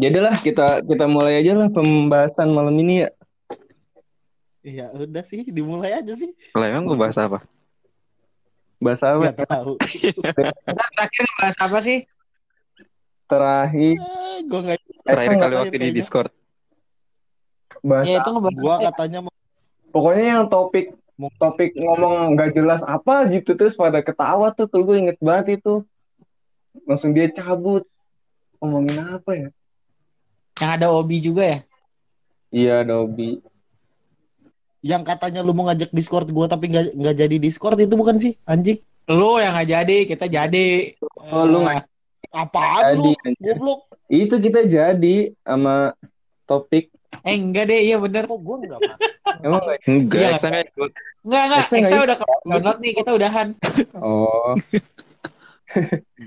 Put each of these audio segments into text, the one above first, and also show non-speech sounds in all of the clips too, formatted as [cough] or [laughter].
Jadilah kita kita mulai aja lah pembahasan malam ini ya. Iya udah sih dimulai aja sih. Lah emang gue bahas apa? Bahas apa? Gak tahu. Kita [laughs] terakhir bahas apa sih? Terakhir Eh, gue nggak. Terakhir kali waktu di. Discord. bahas Ya itu ya? katanya mau pokoknya yang topik topik ngomong nggak jelas apa gitu terus pada ketawa tuh kalau gue inget banget itu langsung dia cabut ngomongin apa ya yang ada Obi juga ya. iya Dobi yang katanya lu mau ngajak Discord gua tapi nggak nggak jadi Discord itu bukan sih anjing? Lu yang nggak jadi, kita jadi. Oh, lu Eh, nggak- Apaan lu? Jadi, anjir. Goblok. itu kita jadi sama topik Eh enggak deh, iya bener. Kok gua enggak, Pak? emang nggak Enggak, Iya. Eksa nggak ikut. Enggak enggak, Eksa udah ke download nih, kita udahan. oh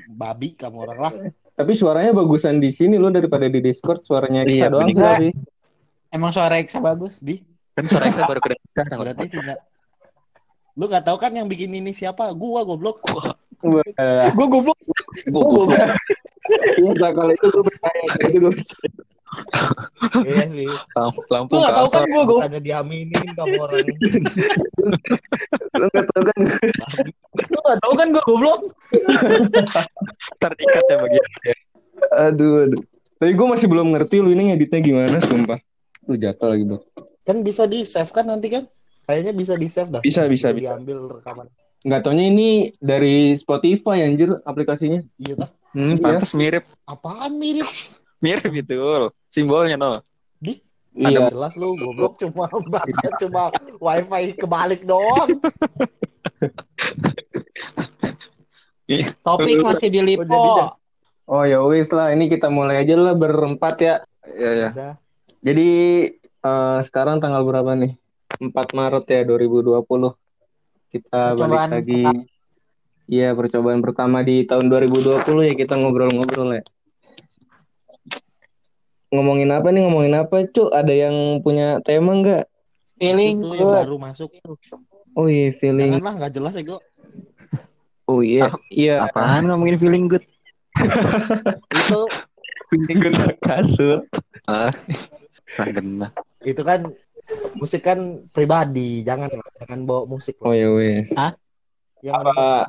Babi kamu orang lah. [laughs] tapi suaranya bagusan di sini lo daripada di Discord suaranya Iksa Iya, doang sih tapi Emang suara Eksa bagus. Di Kan suara Eksa baru kedengeran sekarang. [laughs] berarti sih enggak. Lu nggak tahu kan yang bikin ini siapa? Gua goblok. Gue goblok. Gua- gua- iya kalau itu gue percaya itu gue percaya iya sih. lampu- Lu Lampu nggak tahu kan kasar. gue goblok. Bukannya diaminin kamu orang. lo nggak tahu kan Lu nggak tahu kan gue goblok. Ntar diikat ya bagian. aduh aduh tapi gue masih belum ngerti lu ini ngeditnya gimana sumpah lu jatuh lagi bro kan bisa di save kan nanti kan? Kayaknya bisa di save dah. bisa bisa bisa diambil rekaman. nggak taunya ini dari Spotify anjir aplikasinya Iya tah. Hmm, Iya. pantas mirip. Apaan mirip? Mirip itu. Simbolnya no. iya Jelas lu goblok cuma baca cuma wifi kebalik doang. Iya. Topik masih di Oh, Lipo. oh ya wis lah ini kita mulai aja lah berempat ya Iya, iya. Udah. jadi eh, sekarang tanggal berapa nih 4 Maret ya 2020 kita Percobaan balik lagi Iya percobaan pertama di tahun 2020 ya kita ngobrol-ngobrol ya ngomongin apa nih ngomongin apa? Cuk ada yang punya tema nggak? Feeling Itu yang baru masuk. oh iya feeling. Janganlah nggak jelas ya kok. oh iya iya. Apaan ngomongin feeling good? Itu. Feeling good kasut. Ah, Ragena. itu kan musik kan pribadi, jangan jangan bawa musik oh ya wes. Yang apa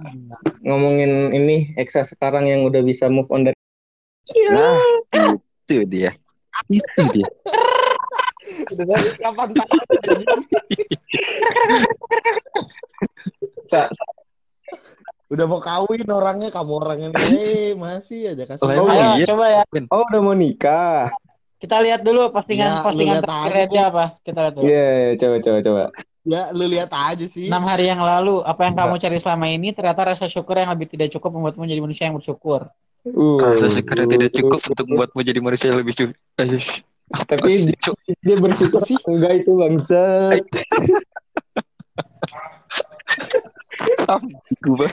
ngomongin ini Eksa sekarang yang udah bisa move on dari Nah, itu dia. Itu dia. dari kapan [laughs] udah mau kawin orangnya kamu orangnya eh masih aja kasih emang Ayo iya. coba ya. oh udah mau nikah Kita lihat dulu postingan Ya, postingan lihat terakhir aja, dia apa. Kita lihat dulu. iya coba coba coba ya lu lihat aja sih Enam hari yang lalu, apa yang kamu cari selama ini ternyata rasa syukur yang lebih tidak cukup membuatmu menjadi manusia yang bersyukur. Uh, Rasa syukur yang tidak cukup untuk membuatmu jadi manusia yang lebih cukup. Ayo. tapi dia, dia bersyukur sih? enggak itu bangsat. Gua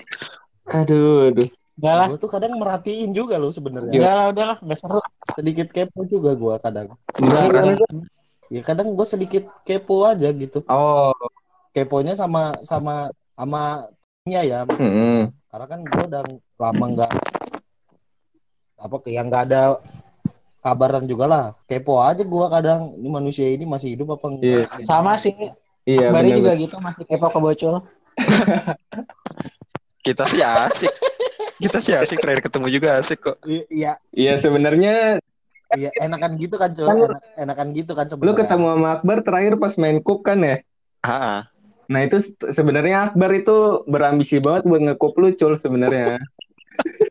aduh aduh. Enggak lah, gue tuh kadang merhatiin juga lo sebenarnya. Enggak lah, udahlah, enggak seru. sedikit kepo juga gue kadang. Gimana, Sa? ya kadang gue sedikit kepo aja gitu. Oh. Keponya sama sama sama nya ya. Mm-mm. karena kan gue udah lama nggak apa yang nggak ada kabaran juga lah. Kepo aja gue kadang ini manusia ini masih hidup apa Iya. enggak Sama sih, iya Bari benar juga gitu masih kepo ke bocil. [laughs] kita sih asik. Kita sih asik terakhir ketemu juga asik kok. I- iya. Iya sebenarnya iya enakan gitu kan cuy Kan lu- Enak- enakan gitu kan lu sebenarnya. ketemu sama Akbar terakhir pas main kup kan ya? Ah, nah itu se- sebenarnya Akbar itu berambisi banget buat ngekup lu cul sebenarnya [laughs]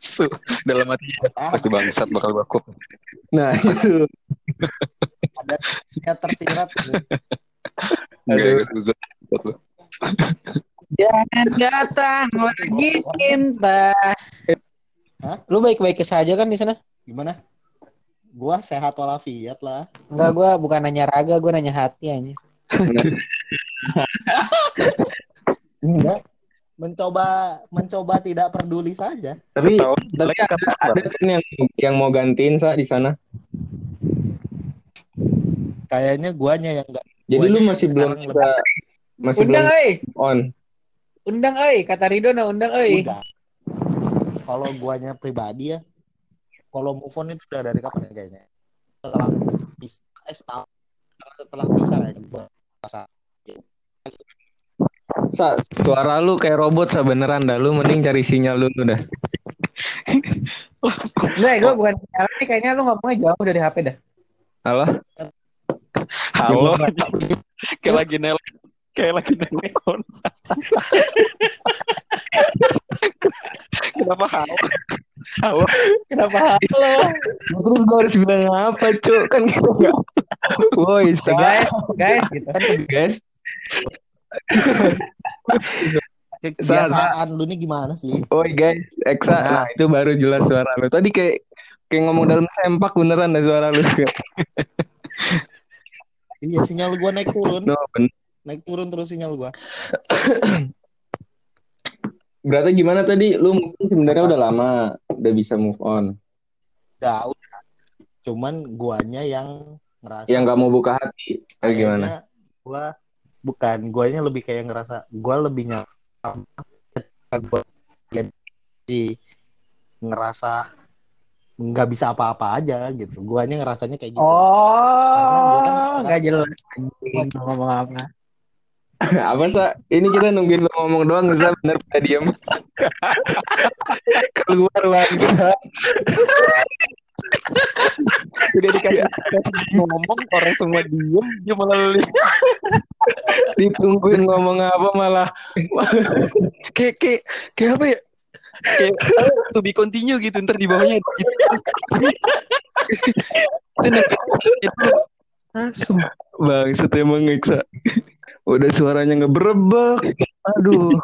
su. Dalam hati Ah, pasti bangsat bakal bakup. nah [laughs] itu ya tersirat Enggak, Aduh. enggak suzut. Jangan datang lagi cinta. Hah? Lu baik-baik saja kan di sana? gimana gua sehat walafiat lah Enggak, gua bukan nanya raga, gua nanya hati aja. [laughs] Enggak. Mencoba mencoba tidak peduli saja. Tapi Ketawa. tapi ada, kan yang yang mau gantiin sa di sana? Kayaknya guanya yang enggak jadi lu masih belum bisa masih Undang, belum on? Undang, euy. Kata Rido, nah undang, udah. Kalau guanya pribadi ya kalau move on itu udah dari kapan ya kayaknya? Setelah pisah, eh setelah pisah kayaknya. Gua rasa Sa, suara lu kayak robot sa beneran dah. Lu mending cari sinyal dulu dah. Enggak, gue bukan ini kayaknya lu ngomongnya jauh dari HP dah. Halo? Halo. kayak lagi nel kayak lagi nelpon. Kenapa halo? Halo. Kenapa halo? Terus gue harus bilang apa, Cuk? Kan kita nggak. Woi, guys, guys gitu. Kan guys. Kebiasaan lu nih gimana sih? Woi guys, Eksa. Nah, itu baru jelas suara lu. Tadi kayak kayak ngomong dalam sempak beneran dah suara lu. [laughs] Iya sinyal gua naik turun, No, bener. naik turun terus sinyal gua. [coughs] Berarti gimana tadi? Lu mungkin sebenarnya udah lama udah bisa move on. Udah, udah. Cuman guanya yang ngerasa Yang nggak mau buka hati. Kayak gimana? gua bukan guanya lebih kayak ngerasa gua lebih nyaman ketika gua jadi ngerasa nggak bisa apa-apa aja gitu guanya ngerasanya kayak gitu Oh, nggak jelas anjing ngomong apa. Apa sa? Ini kita nungguin lu ngomong doang, sa bener pada diem. [laughs] Keluar bangsa. [laughs] Udah dikasih ngomong orang semua diem, dia malah Ditungguin ngomong apa malah. [laughs] kayak kayak kayak apa ya? Kayak eh, to be continue gitu ntar di bawahnya gitu. asem. Bangsat emang Eksa. Udah suaranya ngebrebek. Aduh.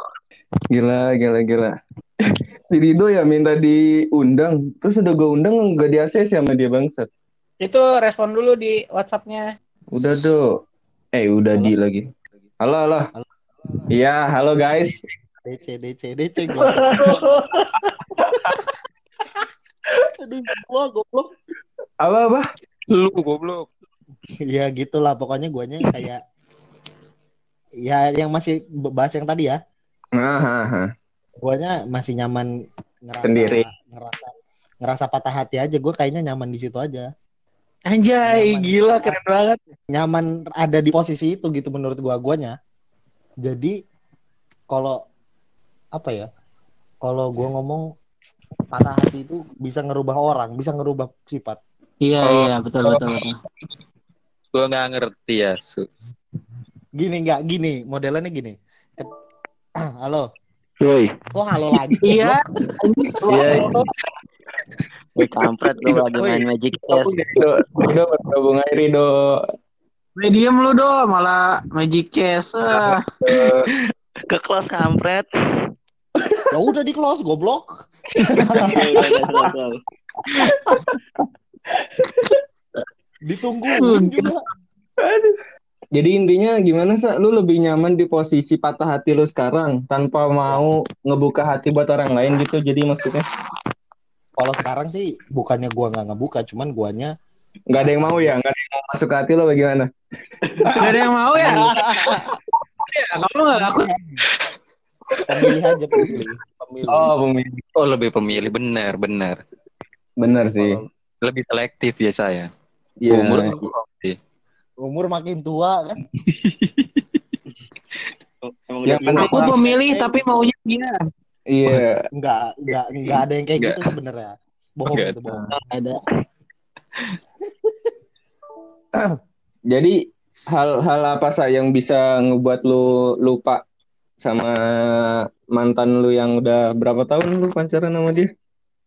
Gila, gila, gila. [laughs] Si Rido ya minta diundang. Terus udah gue undang nggak di ACC sama dia bangsat. Itu respon dulu di WhatsApp-nya. Udah do. Eh udah di lagi. Halo, halo. Halo. Iya, halo guys. DC DC DC gua [laughs] aduh gua goblok Apa apa? Lu goblok. ya gitulah pokoknya guanya kayak ya yang masih bahas yang tadi ya Nah, ha, ha. Guanya masih nyaman ngerasa Sendiri. ngerasa ngerasa patah hati aja gue kayaknya nyaman di situ aja Anjay, Nyaman. gila keren banget. nyaman ada di posisi itu gitu menurut gua guanya jadi kalau apa ya kalau gua ngomong patah hati itu bisa ngerubah orang bisa ngerubah sifat Iya, Oh. iya, betul, betul, betul. Gua nggak ngerti ya, Su. gini nggak gini modelannya gini [clears throat] halo Woi. kok halo lagi Iya. Iya. Wih kampret lu lagi Woi. main Magic Chess. Rido, Rido bergabung aja Rido. Weh, diem lu do, malah Magic Chess. Ah. Ke kelas kampret. ya udah di close goblok [laughs] ditungguin juga Jadi intinya gimana sih? Lu lebih nyaman di posisi patah hati lu sekarang tanpa mau ngebuka hati buat orang lain gitu. Jadi maksudnya kalau sekarang sih bukannya gua nggak ngebuka cuman guanya nggak ada yang mau ya, nggak ada yang mau masuk ke hati lo bagaimana? [laughs] Gak ada yang mau ya? ya kamu gak laku. pemilih aja pemilih pemilih Oh, pemilih. Oh, lebih pemilih benar, benar. Bener sih. Lebih selektif ya saya. Iya. Umur umur makin tua kan Emang Yang penting- Aku pemilih tapi maunya dia. Iya. nggak nggak nggak ada yang kayak gitu sebenarnya bohong itu bohong Ada. [clears throat] Jadi hal-hal apa sih yang bisa ngebuat lu lupa sama mantan lu yang udah berapa tahun lu pacaran sama dia?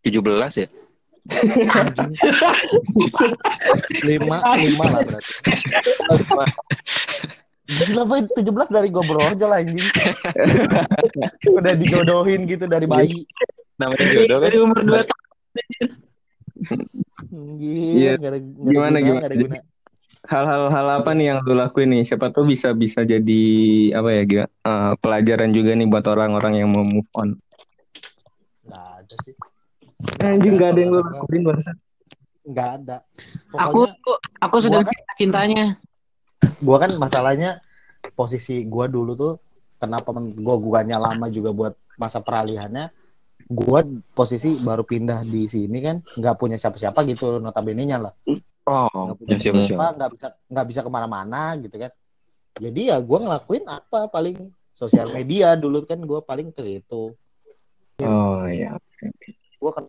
17 ya? Lima lima lah berarti Gila Boy, 17 dari gue berojol anjing Udah dijodohin gitu dari bayi Namanya jodoh kan? Dari umur 2 tahun. Gila, Iya. ada, Gimana, guna, gimana? nggak ada guna. Hal-hal hal apa nih yang lu lakuin nih? Siapa tuh bisa bisa jadi apa ya gimana? eh, pelajaran juga nih buat orang-orang yang mau move on. Nggak ada sih Anjing gak ada yang lu lakuin bangsa. Nggak ada Aku Pokoknya aku sudah Gua cinta cintanya. gue kan masalahnya Posisi gue dulu tuh Kenapa gue guanya lama juga buat masa peralihannya Gua posisi baru pindah di sini kan, nggak punya siapa-siapa gitu notabene-nya lah. Oh, Nggak punya ya siapa siapa. siapa, nggak bisa nggak bisa ke mana-mana gitu kan. Jadi ya gua ngelakuin apa paling sosial media dulu kan gua paling ke situ. Oh iya. Gua kan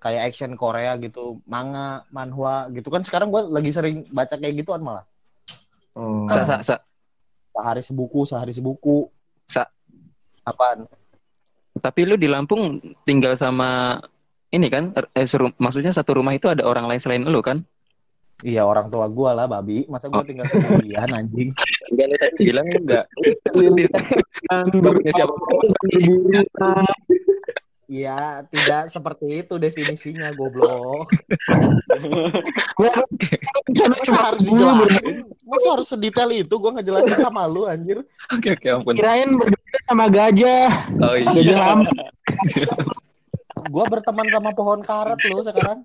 kayak action Korea gitu, manga, manhwa gitu kan sekarang gua lagi sering baca kayak gituan malah. Oh. Sa, sa, sa. Sehari sebuku, sehari sebuku. Sa. Apaan? Tapi lu di Lampung tinggal sama ini kan? Eh, seru- maksudnya satu rumah itu ada orang lain selain lu kan? Iya orang tua gua lah babi. Masa gua tinggal sendirian anjing. Enggak, lu tadi bilang enggak. siapa? Iya, tidak seperti itu definisinya goblok. [laughs] Masa harus dijelasin? Masa harus sedetail itu gua ngejelasin sama lu anjir. Oke, oke, ampun. Kirain berdua sama gajah. Oh Gajah iya. Lampung. Gua berteman sama pohon karet lu sekarang.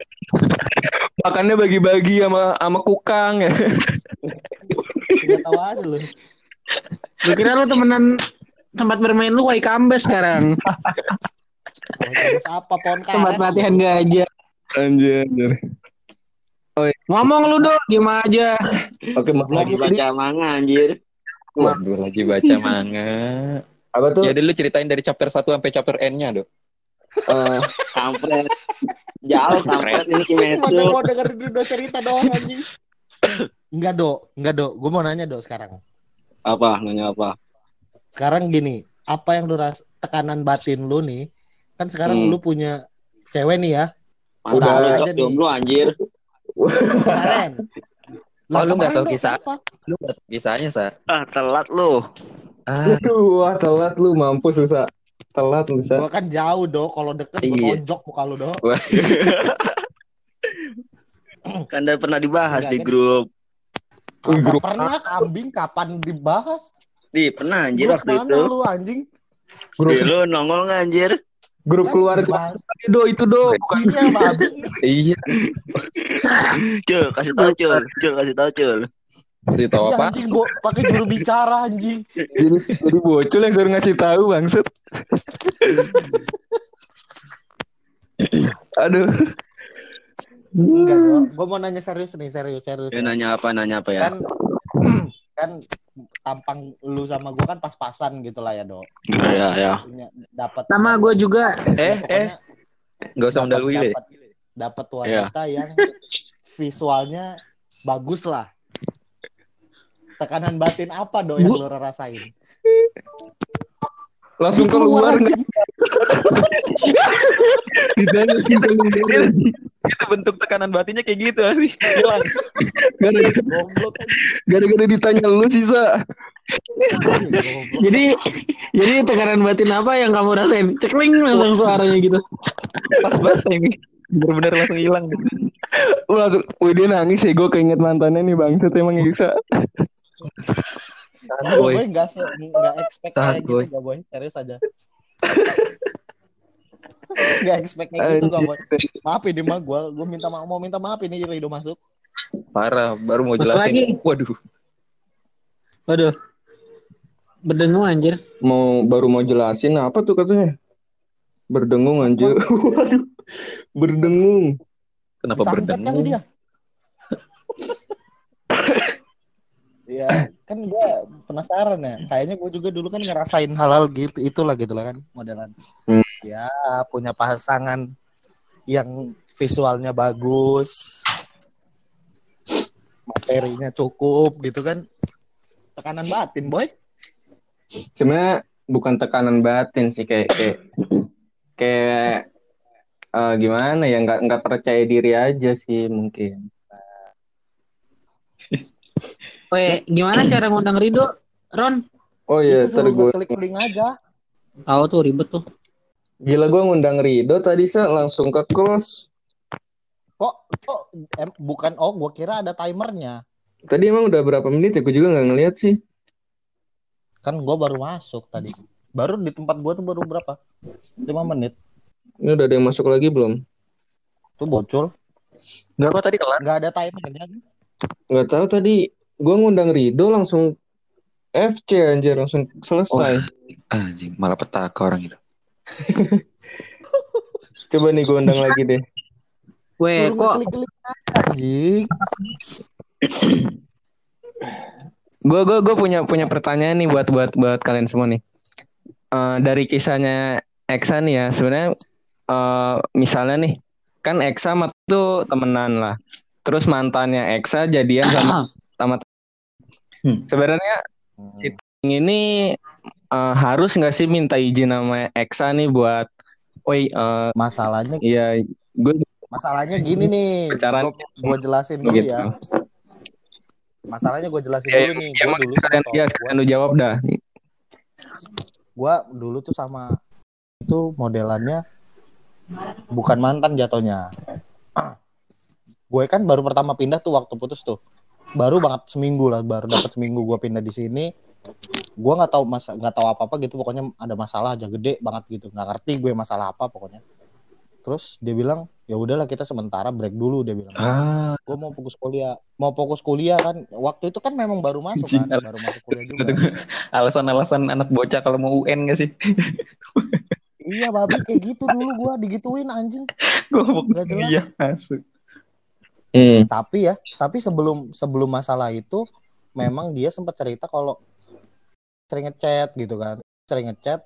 Makannya bagi-bagi sama sama kukang ya. Tidak tahu aja lu. Lu kira lu temenan tempat bermain lu Waikambas sekarang. Terus apa pohon Tempat karet? pelatihan gajah. Anjir. anjir. Ngomong lu dong, gimana aja. Oke, Lagi maklum baca manga anjir. Waduh, lagi baca manga. Apa tuh? Ya, lu ceritain dari chapter 1 sampai chapter N-nya, Dok. Eh, Kampret. Jauh kampret ini Kimetsu. mau dengerin dulu cerita doang anjing. Enggak, Dok. Enggak, Dok. Gua mau nanya, Dok, sekarang. Apa? Nanya apa? Sekarang gini, apa yang lu ras tekanan batin lu nih? Kan sekarang Hmm. lu punya cewek nih ya. Udah Udah lu aja jomblo anjir. Kemarin. Oh, lu nggak tahu kisah? apa? Lu nggak tahu kisahnya, Sa? Ah, telat lu. Ah, Aduh, wah telat lu mampus susah. Telat lu, Sa. Gua kan jauh, Dok. Kalau deket gua Iya. tonjok muka lu, Dok. [laughs] Kan udah pernah dibahas Enggak, di kan? grup. Kagak grup pernah kambing kapan dibahas? Di pernah anjir Grup waktu mana itu. lu anjing? Grup Di lu nongol nggak anjir? Grup Kan keluarga dibahas. do itu do. Bukan Iya, babi. [laughs] iya. Cul, kasih tahu Cul. Cul, kasih tahu Cul. Kasih tahu Iya, apa? anjing gua pakai juru bicara anjing. jadi, jadi bocil yang suruh ngasih tahu bangset. [laughs] Aduh. Enggak, gua, gua mau nanya serius nih, serius, serius. Ya nanya apa? Nanya apa ya? Kan kan tampang lu sama gua kan pas-pasan gitu lah ya, Dok. Ya, ya. Punya dapat Sama gue juga. Eh, eh, nggak usah mendalui deh. Dapat Iya. wanita yang visualnya bagus lah. Tekanan batin apa do yang lu rasain? Langsung keluar nggak? [laughs] Ditanya keluar. Itu bentuk tekanan batinnya kayak gitu sih. Hilang. Gara-gara Goblok gara-gara ditanya lu sih, Sa. Goblok. Jadi jadi tekanan batin apa yang kamu rasain? Cekling langsung suaranya gitu. Pas banget ini. Bener-bener langsung hilang. gitu. Lu langsung, wih dia nangis ya, gue keinget mantannya nih bangset emang Isa. Enggak, Boy. boy, enggak se enggak expect Tahan, kayak boy. gitu, gak boy. Serius aja. [laughs] [laughs] Enggak expect kayak gitu, gak boy. Maaf ini mah gua gua minta maaf mau minta maaf ini Rido masuk. Parah, baru mau Masuk jelasin. lagi. Waduh. Waduh. Berdengung anjir. Mau baru mau jelasin apa tuh katanya? Berdengung anjir. [laughs] Waduh. Berdengung. Kenapa kali berdengung? dia. Iya, kan gua penasaran ya. Kayaknya gua juga dulu kan ngerasain hal-hal gitu, itulah gitu lah kan modelan. Hmm. Ya, punya pasangan yang visualnya bagus, materinya cukup gitu kan. Tekanan batin, boy. Sebenarnya bukan tekanan batin sih kayak kayak kayak eh, gimana ya nggak nggak percaya diri aja sih mungkin. [laughs] Weh, gimana cara ngundang Rido? Ron? Oh iya, Itu ntar gue klik link aja. Tahu tuh ribet tuh. gila gue ngundang Rido tadi sa langsung ke close. Kok kok em, bukan oh gua kira ada timernya. Tadi emang udah berapa menit ya? Gue juga nggak ngeliat sih. Kan gua baru masuk tadi. Baru di tempat gua tuh baru berapa? 5 menit. Ini udah ada yang masuk lagi belum? Tuh bocor. Enggak kok tadi kelar. Nggak ada timernya. Nggak tahu tadi gue ngundang Rido langsung FC anjir langsung selesai. Anjing, malah petaka orang itu. [laughs] Coba nih gue undang lagi deh. Weh, Suruh kok anjing. Gue gue gue punya punya pertanyaan nih buat buat buat kalian semua nih. Eh, dari kisahnya Eksa nih ya, sebenarnya eh, misalnya nih, kan Eksa sama tuh temenan lah. Terus mantannya Eksa jadian sama [clears throat] Hmm. sebenarnya ini eh, harus nggak sih minta izin sama Eksa nih buat, woi, eh, Masalahnya iya, gue masalahnya gini nih. Pacaran. Gue gue jelasin dulu gitu. ya. Masalahnya gue jelasin Ya, dulu nih. ya, Gue dulu sekalian, ya, sekalian lu jawab dah. gua dulu tuh sama itu modelannya bukan mantan jatuhnya. [clears throat] Gue kan baru pertama pindah tuh waktu putus tuh. Baru banget seminggu lah, baru dapat seminggu gua pindah di sini. Gua nggak tahu masa nggak tahu apa apa gitu, pokoknya ada masalah aja gede banget gitu. nggak ngerti gue masalah apa pokoknya. Terus dia bilang, ya udahlah kita sementara break dulu dia bilang. Ah, Gue mau fokus kuliah, mau fokus kuliah kan. Waktu itu kan memang baru masuk kan, baru masuk kuliah juga. alasan-alasan anak bocah kalau mau UN gak sih? Iya babi kayak gitu dulu gua digituin anjing. Gue mau jelas. kuliah masuk. Hmm. Tapi ya, tapi sebelum sebelum masalah itu memang dia sempat cerita kalau sering ngechat gitu kan. Sering ngechat.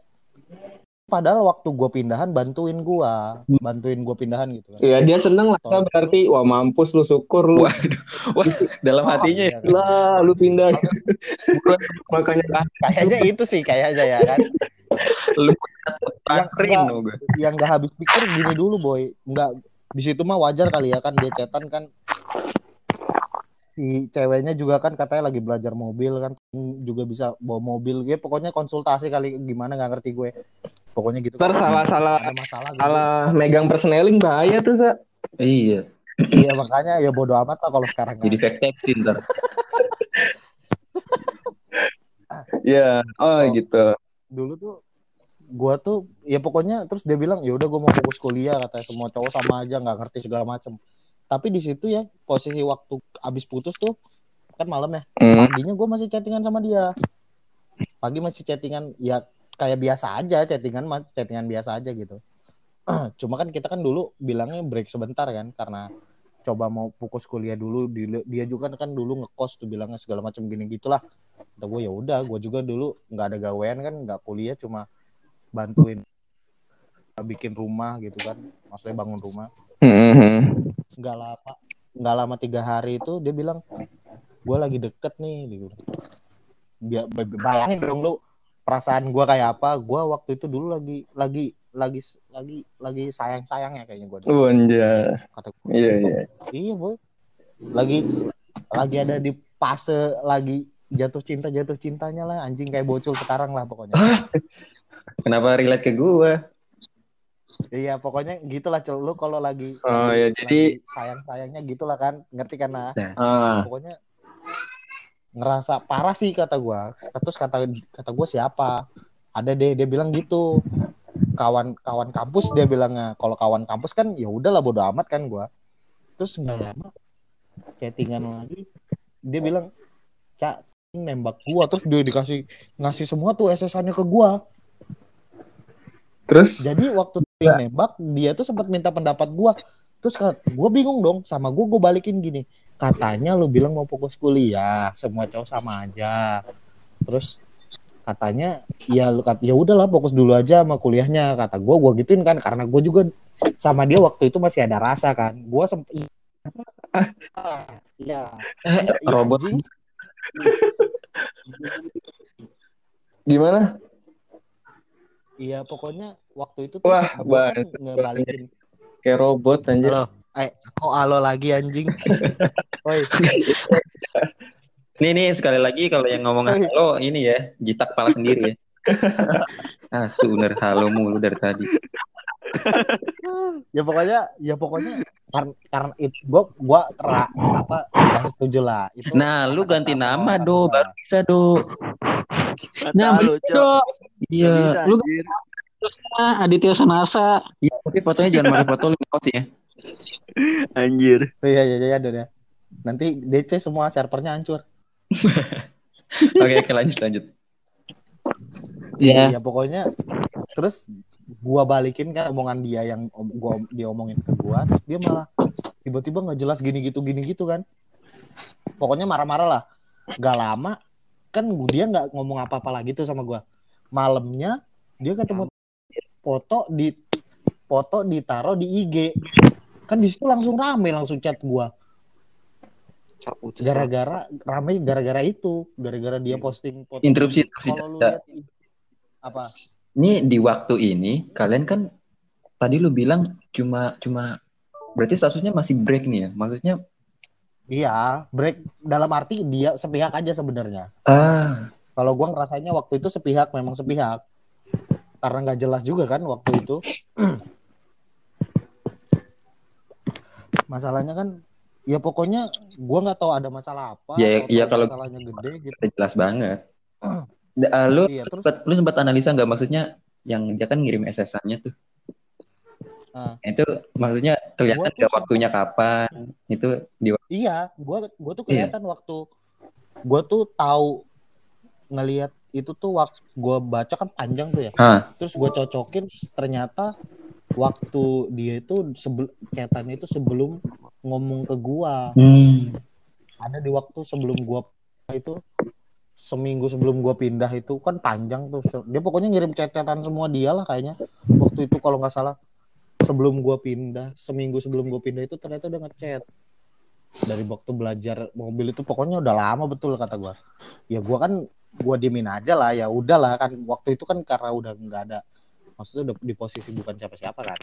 Padahal waktu gua pindahan bantuin gua, bantuin gua pindahan gitu kan. Ya dia seneng lah Sa, berarti wah mampus lu syukur lu Dalam hatinya Iya ya. kan? lah lu pindah [laughs] makanya Kayaknya itu sih kayaknya ya kan. Lu [laughs] Yang gue. Yang nggak habis pikir gini dulu boy, nggak di situ mah wajar kali ya kan dia chatan kan si ceweknya juga kan katanya lagi belajar mobil kan juga bisa bawa mobil gue pokoknya konsultasi kali gimana nggak ngerti gue pokoknya gitu ntar salah salah ada masalah gitu. salah megang persneling bahaya tuh sa Iya. iya makanya ya bodo amat lah kalau sekarang Jadi kan. fake taxi ntar. [laughs] ya oh gitu dulu tuh gua tuh ya pokoknya terus dia bilang ya udah gua mau fokus kuliah katanya. Semua cowok sama aja nggak ngerti segala macem. Tapi di situ ya posisi waktu abis putus tuh kan malam ya Hmm. paginya gua masih chattingan sama dia. Pagi masih chattingan ya kayak biasa aja chattingan chattingan biasa aja gitu. [clears throat] Cuma kan kita kan dulu bilangnya break sebentar kan karena coba mau fokus kuliah dulu Di- dia juga kan dulu ngekos tuh bilangnya segala macam gini gitulah kata gue ya udah gue juga dulu nggak ada gawean kan nggak kuliah cuma bantuin bikin rumah gitu kan maksudnya bangun rumah Hmm. nggak lama nggak lama tiga hari itu dia bilang gue lagi deket nih bilang. Dia bayangin dong lu perasaan gue kayak apa gue waktu itu dulu lagi lagi lagi lagi lagi sayang sayangnya kayaknya gue Oh, anjay. kata gua. Iya, iya. iya boy lagi lagi ada di fase lagi jatuh cinta jatuh cintanya lah anjing kayak bocil sekarang lah pokoknya Kenapa relate ke gue? iya pokoknya gitulah Cel. lu kalau lagi Oh, lagi- ya, jadi- sayang sayangnya gitulah kan. Ngerti kan nah. Ah. pokoknya ngerasa parah sih kata gua. Terus kata kata gua siapa? Ada deh dia bilang gitu. Kawan kawan kampus dia bilangnya. Kalau kawan kampus kan ya udahlah bodo amat kan gua. Terus nggak lama chattingan lagi dia bilang cak nembak gua. Terus dia dikasih ngasih semua tuh SS-annya ke gua Terus? Jadi waktu dia nembak dia tuh sempat minta pendapat gua. Terus gue bingung dong sama gua gue balikin gini. Katanya lu bilang mau fokus kuliah semua cowok sama aja. Terus katanya ya lu kat- ya udahlah fokus dulu aja sama kuliahnya. Kata gua gua gituin kan karena gue juga sama dia waktu itu masih ada rasa kan. Gua sempat iya Eh, Iya, robot. gimana? Iya pokoknya waktu itu tuh Wah, gua kan ngebalikin Kayak robot anjir. halo eh kok halo lagi anjing [laughs] Woi, Nih nih sekali lagi kalau yang ngomong halo ini ya jitak pala sendiri ya. [laughs] ah, bener halo mulu dari tadi. [laughs] ya pokoknya ya pokoknya karena karena itu gua gua kera, apa gak setuju lah itu Nah, lu ganti nama do, baru bisa do. Nah, lu. Cok. Iya. Lu Aditya Sanasa. Iya, tapi fotonya jangan pakai foto lu kos ya. Anjir. Tuh, iya iya iya ada ya nanti DC semua servernya hancur [laughs] Oke, oke lanjut lanjut. Iya. ya pokoknya terus gua balikin kan omongan dia yang om- gua dia omongin ke gua terus dia malah tiba-tiba nggak jelas gini gitu gini gitu kan. Pokoknya marah-marah lah. Gak lama kan dia nggak ngomong apa-apa lagi tuh sama gua. Malamnya dia ketemu foto di foto ditaruh di IG kan di situ langsung rame langsung chat gua. Gara-gara rame gara-gara itu. Gara-gara dia posting foto Interupsi, kalau lu lihat apa Ini di waktu ini kalian kan tadi lu bilang cuma cuma berarti statusnya masih break nih ya. Maksudnya Iya, break dalam arti dia sepihak aja sebenarnya. ah Kalau gua ngerasainnya waktu itu sepihak, memang sepihak. Karena nggak jelas juga kan waktu itu. Masalahnya kan, ya pokoknya gua nggak tahu ada masalah apa. Ya, iya, kalau- masalahnya gede gitu. jelas banget. [clears throat] Ah, lu Iya, terus sempet, lu sempat analisa nggak maksudnya yang dia kan ngirim SS-annya tuh. Ah. Itu maksudnya kelihatan Gua nggak waktunya kapan? Itu di iya, gua gua tuh Iya. kelihatan waktu gua tuh tahu ngelihat itu tuh waktu gua baca kan panjang tuh ya. ah terus gue cocokin ternyata waktu dia itu sebelum chatannya itu sebelum ngomong ke gua hmm. ada di waktu sebelum gua itu seminggu sebelum gua pindah itu kan panjang tuh. Dia pokoknya ngirim chat-chatan semua dia lah kayaknya. Waktu itu kalau nggak salah sebelum gua pindah seminggu sebelum gua pindah itu ternyata udah ngechat. Dari waktu belajar mobil itu pokoknya udah lama betul kata gua. Ya gua kan gua diemin aja lah ya udahlah kan. Waktu itu kan karena udah nggak ada maksudnya udah di posisi bukan siapa-siapa kan.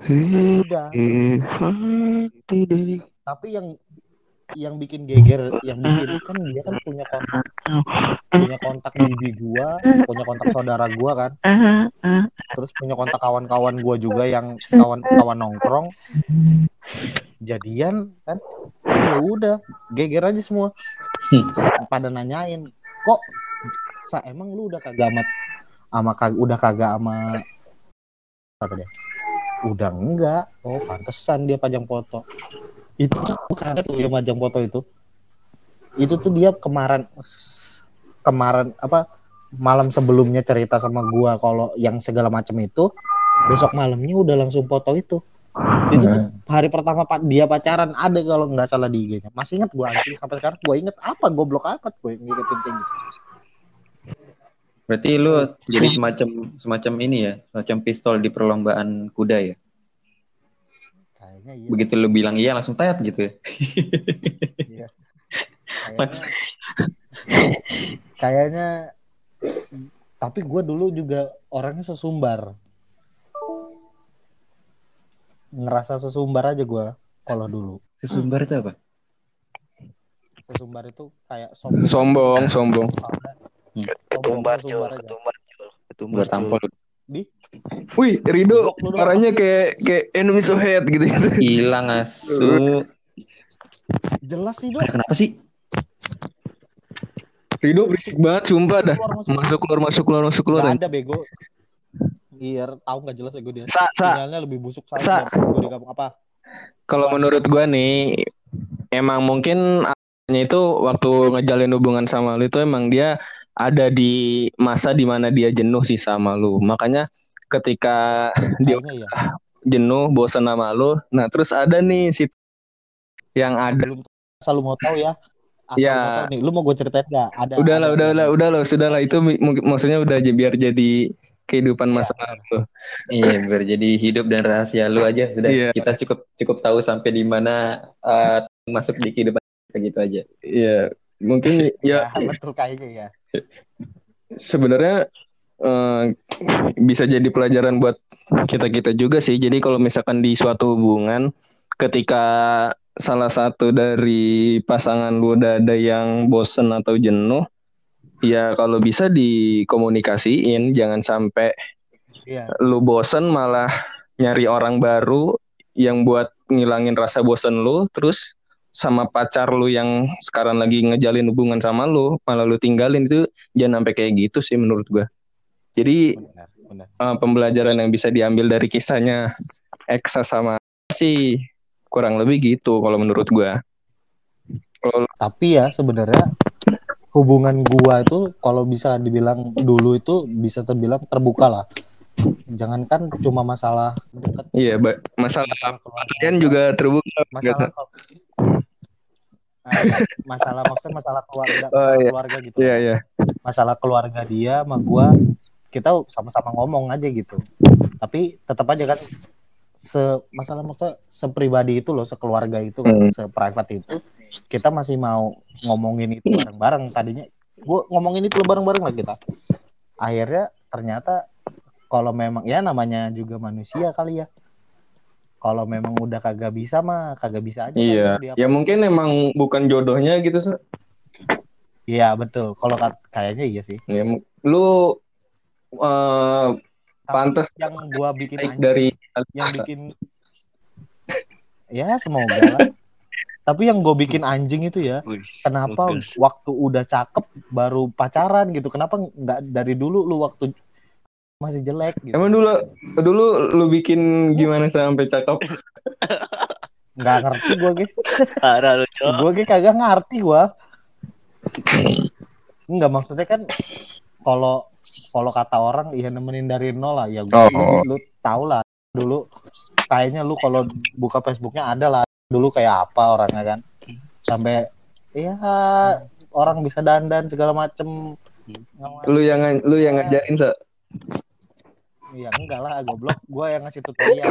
Maksudnya udah. Tapi yang yang bikin geger yang bikin kan dia kan punya kontak punya kontak bibi gua punya kontak saudara gua kan. Terus punya kontak kawan-kawan gua juga yang kawan-kawan nongkrong. Jadian kan? Ya udah geger aja semua. Pada nanyain kok sa emang lu udah kagak amat ama kag udah kagak ama apa dia? Udah enggak. Oh pantesan dia pajang foto itu tuh bukan tuh yang pajang foto itu. Itu tuh dia kemarin kemarin apa malam sebelumnya cerita sama gua kalau yang segala macam itu besok malamnya udah langsung foto itu. Itu tuh hari pertama pa- dia pacaran ada kalau nggak salah di IG-nya masih inget gua anjing sampai sekarang? Gua inget apa? Goblok apa gue ngikutin kayak gitu? Berarti lu jadi semacam semacam ini ya, semacam pistol di perlombaan kuda ya. Kayaknya iya Begitu lu bilang iya langsung tayat gitu ya. Iya. [laughs] Kayaknya, kayaknya tapi gue dulu juga orangnya sesumbar. Ngerasa sesumbar aja gue kalau dulu. Sesumbar itu apa? Sesumbar itu kayak sombong. Sombong, sombong. Ketumbar, Cul. sesumbar aja. Ketumbar, Cul. Ketumbar, Buat tampol. Di Wih, Rido suaranya kayak kayak enemies of hate gitu gitu. Hilang asu. jelas sih dong. Kenapa sih? Rido berisik banget, sumpah dah. Keluar masuk. Masuk keluar masuk keluar masuk keluar. Gak ada bego. Iya, tahu nggak jelas ya gue dia. Sa, sa, Sinyalnya lebih busuk Sa. saja gue di kampung apa? kalau menurut gua nih emang mungkin itu waktu ngejalin hubungan sama lu itu emang dia ada di masa di mana dia jenuh sih sama lu. Makanya ketika dia Kayaknya ya. jenuh, bosan sama lu, nah terus ada nih si yang ada Belum asal lu mau tahu ya. Asal Ya. lu mau tahu nih, lu mau gue ceritain nggak? Ada. udah lah ada- udah lah udah lah sudah lah itu maksudnya udah aja biar jadi kehidupan masa benar. lalu Iya, biar jadi hidup dan rahasia lu aja. Udah Iya. kita cukup cukup tahu sampai di mana eh, masuk di kehidupan kayak gitu aja. Iya, mungkin [laughs] Ya, ya betul kayaknya ya. Sebenarnya eh, bisa jadi pelajaran buat kita kita juga sih. Jadi kalau misalkan di suatu hubungan, ketika salah satu dari pasangan lu udah ada yang bosen atau jenuh, ya kalau bisa dikomunikasiin, jangan sampai Iya. lu bosen malah nyari orang baru yang buat ngilangin rasa bosen lu, terus sama pacar lu yang sekarang lagi ngejalin hubungan sama lu, malah lu tinggalin itu jangan sampai kayak gitu sih menurut gua. Jadi Benar, benar. eh, pembelajaran yang bisa diambil dari kisahnya Eksa sama sih kurang lebih gitu kalau menurut gua. Kalau Tapi ya sebenarnya hubungan gua itu kalau bisa dibilang dulu itu bisa terbilang terbuka lah. jangankan cuma masalah deket Iya, ba- masalah kalian juga terbuka. masalah Ah, masalah maksudnya masalah keluarga Oh, masalah iya. keluarga gitu. Iya, iya. masalah keluarga dia sama gua kita sama-sama ngomong aja gitu. Tapi tetap aja kan se masalah maksudnya sepribadi itu loh sekeluarga itu kan Hmm. seprivate itu. Kita masih mau ngomongin itu bareng-bareng. Tadinya gua ngomongin itu bareng-bareng lah kita. Akhirnya ternyata kalau memang ya namanya juga manusia kali ya kalau memang udah kagak bisa mah kagak bisa aja Iya. kan, Ya mungkin emang bukan jodohnya gitu, Sa. Iya betul. Kalau kayaknya iya sih. Ya, lu eh pantas Yang gua bikin baik anjing, dari yang bikin ya semoga lah. Tapi yang gue bikin anjing itu ya, kenapa waktu udah cakep baru pacaran gitu? Kenapa nggak dari dulu lu waktu masih jelek gitu? Emang dulu dulu lu bikin gimana sampai cakep? Nggak ngerti gue ge. Parah lu, Cok. Gue ge kagak ngerti gue. Enggak maksudnya kan kalau kalau kata orang ya nemenin dari nol lah ya gua, Oh. lu tau lah dulu kayaknya lu kalau buka Facebooknya ada lah dulu kayak apa orangnya kan sampai ya orang bisa dandan segala macem Lu yang lu yang ngajarin, Sa. Iya enggak lah goblok gue yang ngasih tutorial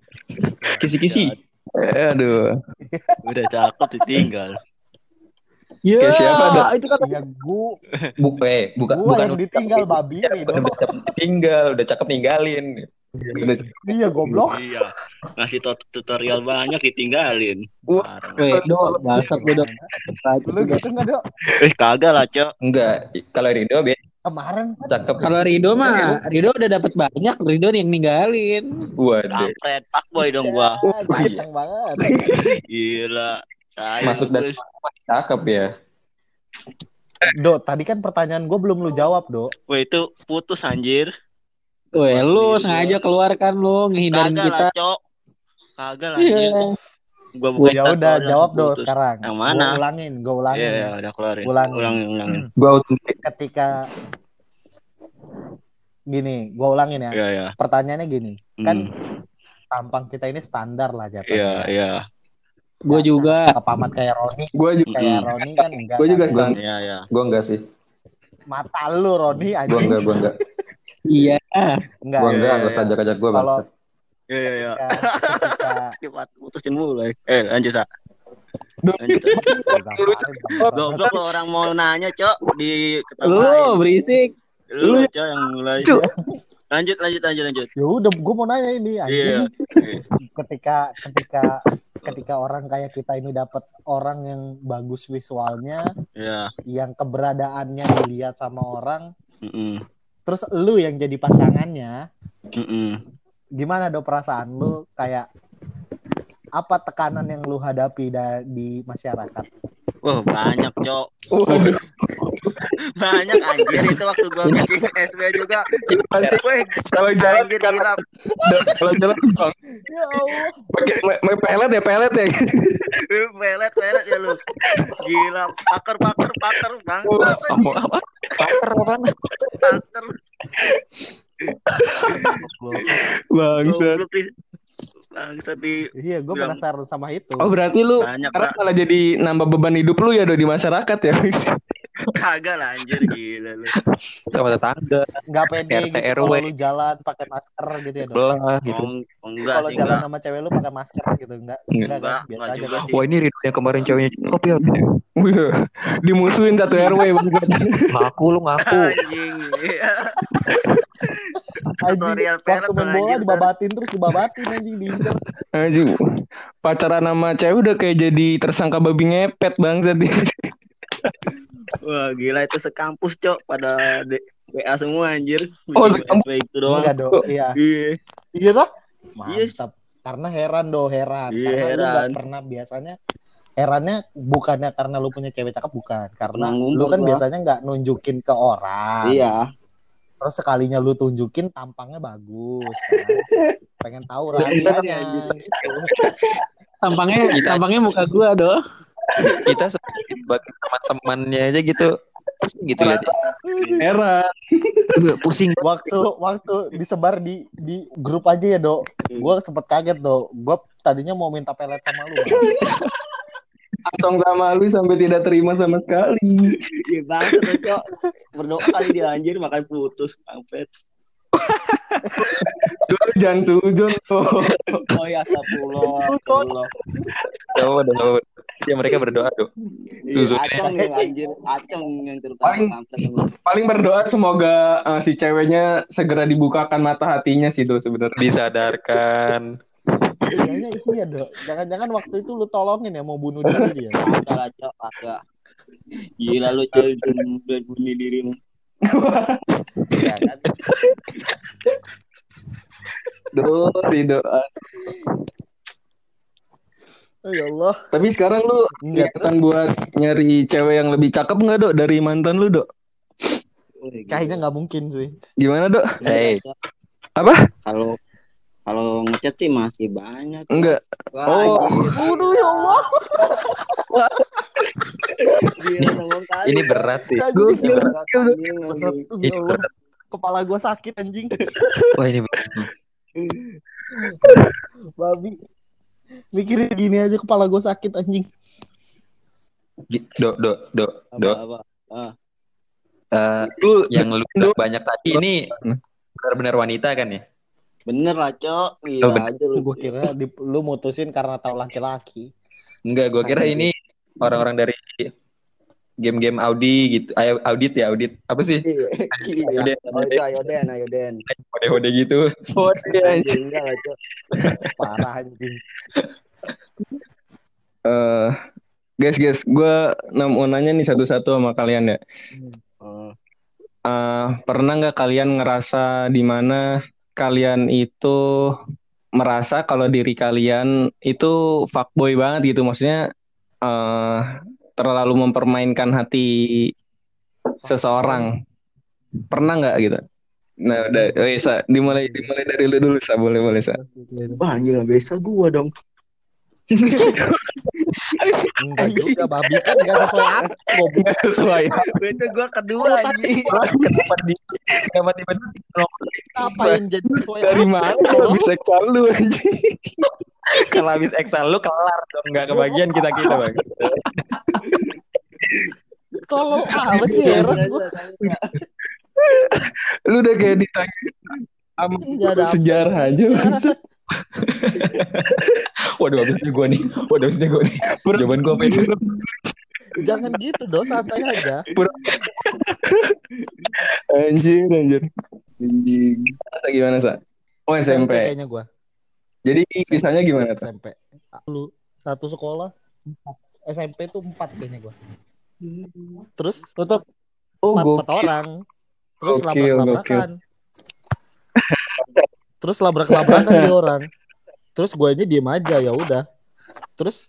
[laughs] Kisi-kisi. Eh, aduh. [laughs] Udah cakep ditinggal. Ya, Kayak siapa, Dok? itu kan ya gue Bu eh, bukan gue bukan yang ditinggal babi Bukan Rido. udah cakep tinggal, udah cakep ninggalin. Udah iya goblok Iya. Ngasih tut- tutorial banyak ditinggalin. Wah. Weh, do, basat lu, do. lu gitu nggak dok Eh, kagak lah, Cok. Enggak, kalau Rido be kemarin cakep. Kalau Rido mah, Rido udah dapat banyak, Rido yang ninggalin. Waduh. Kampret, fuckboy dong gua. Ah, ganteng banget [laughs] Gila. Masuk dan cakep ya. Do, tadi kan pertanyaan gue belum lu jawab, Do. Wah, itu putus anjir. Weh, lu sengaja keluarkan lu ngehindarin Kagak kita. lah, Cok. Kagak lah, anjir. Gua bukan Ya udah, jawab Do putus. sekarang. Yang mana? Gue ulangin, gue ulangin. Iya, ya. iya, udah keluarin. Ulangin. Ulangin, ulangin. Gua autentik. Ketika gini, gue ulangin ya. Iya, iya. Pertanyaannya gini, kan Hmm. tampang kita ini standar lah Iya, jatuhnya. iya. Gue juga. Kepamat kayak Roni, Gua juga kayak Mm-mm. Roni kan enggak. Gua juga kan? stand- Iya, iya. Gua enggak sih. Mata lu Roni Gua anjing. enggak, gua enggak. [laughs] Iya. Enggak. Gua Iya, enggak, enggak usah ajak-ajak gua Kalau bangsat. Iya, iya, iya. Cepat putusin mulai. Eh, lanjut, Sa. Goblok lo [laughs] orang mau nanya, Cok, di Lu berisik. Lu, Cok, yang mulai. Cuk. Lanjut, lanjut, lanjut, lanjut. Ya udah, gue mau nanya ini Iya. anjing. Iya. Ketika ketika ketika orang kayak kita ini dapat orang yang bagus visualnya, Iya. yang keberadaannya dilihat sama orang, Mm-mm. terus lu yang jadi pasangannya, Mm-mm. Gimana do perasaan lu kayak apa tekanan yang lu hadapi da- di masyarakat? Wah, banyak, Cok. Waduh. Banyak anjir itu waktu gua bikin SB juga. Kalau jalan gila. kalau jalan bang. Ya Allah. Pakai me- me- pelet ya, pelet ya. Pelet, pelet ya lu. Gila, paker, paker, paker, bang. Apa? Paker apaan? Paker. Nih. Bangsat di Iya, gue Bilang- penasaran sama itu. Oh berarti lu banyak sekarang Pak. malah jadi nambah beban hidup lu ya do di masyarakat ya. Kagak lah anjir gila lu. Sama tetangga, Nggak pede RT gitu kalau RW. lu jalan pakai masker gitu ya, Dok. belah gitu. Oh, enggak Kalau jalan enggak. sama cewek lu pakai masker gitu, enggak? Enggak. Enggak kan? Enggak, Biasa enggak aja kan? Wah ini Rido yang kemarin ceweknya cakep ya. Wih, Dimusuhin satu RW [laughs] bangsat. Ngaku lu ngaku. Anjing. Iya. Anjing, Tutorial waktu main bola anjing, dibabatin terus dibabatin anjing diinjak. Anjing. Pacaran sama cewek udah kayak jadi tersangka babi ngepet bangsat. [laughs] Wah, gila itu sekampus, Cok, pada D- WA semua anjir. Oh, sekampus. Itu doang. Enggak, Dok. Iya. Iya. Iya toh? Yes. Mantap. Karena heran do, heran. Iya, karena lu heran. nggak pernah biasanya herannya bukannya karena lu punya cewek cakep bukan, karena lu kan gua. biasanya nggak nunjukin ke orang. Iya. Terus sekalinya lu tunjukin tampangnya bagus. kan. [laughs] Pengen tahu rahasianya gitu. Tampangnya, tampangnya muka gua, do. Kita seperti bagi teman-temannya aja gitu. pusing gitu lihat. Heran. [laughs] pusing. waktu waktu disebar di di grup aja ya dok gue sempet kaget dok gue tadinya mau minta pelet sama lu [laughs] Langsung sama lu sampai tidak terima sama sekali. Iya banget tuh, Cok. Berdoa kali dia anjir makan putus, kampret. [laughs] Dulu jangan sujon tuh. Oh ya, astagfirullah. Coba dong. Ya mereka berdoa tuh. Iya, Susu. Acong yang anjir, acong yang terutama Paling-. Paling berdoa semoga eh, si ceweknya segera dibukakan mata hatinya sih tuh sebenarnya. Disadarkan. kayaknya isinya dok jangan-jangan waktu itu lu tolongin ya mau bunuh diri dia Kagak lah, Cok, kagak. Gila lu cel udah bunuh dirimu. ya kan Duh, tidak. Oh, ya Allah Tapi sekarang lu Enggak, niatan buat nyari cewek yang lebih cakep nggak dok dari mantan lu dok? Oh, gitu. kayaknya nggak mungkin sih Gimana dok? Hey. Cok. Apa? Kalau kalau ngechat sih masih banyak. Enggak. Wah, Oh. Waduh ya Allah. Ini berat sih. Anjing. Allah. kepala gue sakit anjing Wah ini berat. babi mikirin gini aja kepala gue sakit anjing Gi- Dok, dok, dok, Apa, dok. apa? Eh, Lu yang lu bilang banyak tadi ini benar-benar wanita kan ya? Bener lah, Cok. Oh, Gila bener. aja lu. gue kira di, lu mutusin karena tahu laki-laki Enggak, gua kira ini orang-orang dari game-game Audi gitu. Audit ya, audit. Apa sih? Iya. Ayo Oh, itu ayo Den, ayo Den. Hode-hode gitu. Anjing enggak lah, Cok. parah anjing [laughs] eh guys guys, gue mau nanya nih satu-satu sama kalian ya. Eh, pernah nggak kalian ngerasa di mana kalian itu merasa kalau diri kalian itu fuckboy banget gitu, maksudnya eh terlalu mempermainkan hati seseorang. Pernah nggak gitu? Nah, udah, oh, iya, Sa. dimulai dimulai dari lu dulu, Sa. Boleh, boleh, Sa. Wah, nggak bisa gua dong. [laughs] enggak juga babi kan enggak [laughs] sesuai apa goblok Nggak sesuai. Itu gua kedua anjing. Kenapa di kenapa tiba-tiba apa yang jadi sesuai Dari mana kalau bisa lu anjing? [laughs] kalau habis Excel lu kelar dong nggak kebagian kita kita bang. tolong apa sih heran gua Lu udah kayak ditanya sama sejarah aja. [laughs] [laughs] Waduh habisnya gua nih. Waduh habisnya gua nih. Jawaban gua apa itu? jangan gitu dong santai aja Anjir, anjir. Anjing. Gimana, Sa? Oh, SMP. kayaknya gua Jadi kisahnya gimana, Sa? SMP lu satu sekolah. SMP tuh empat kayaknya gua terus Tutup. Oh, empat, empat orang terus Gokil, labrak-labrakan terus labrak-labrakan dia [laughs] orang terus gue aja diem aja ya udah terus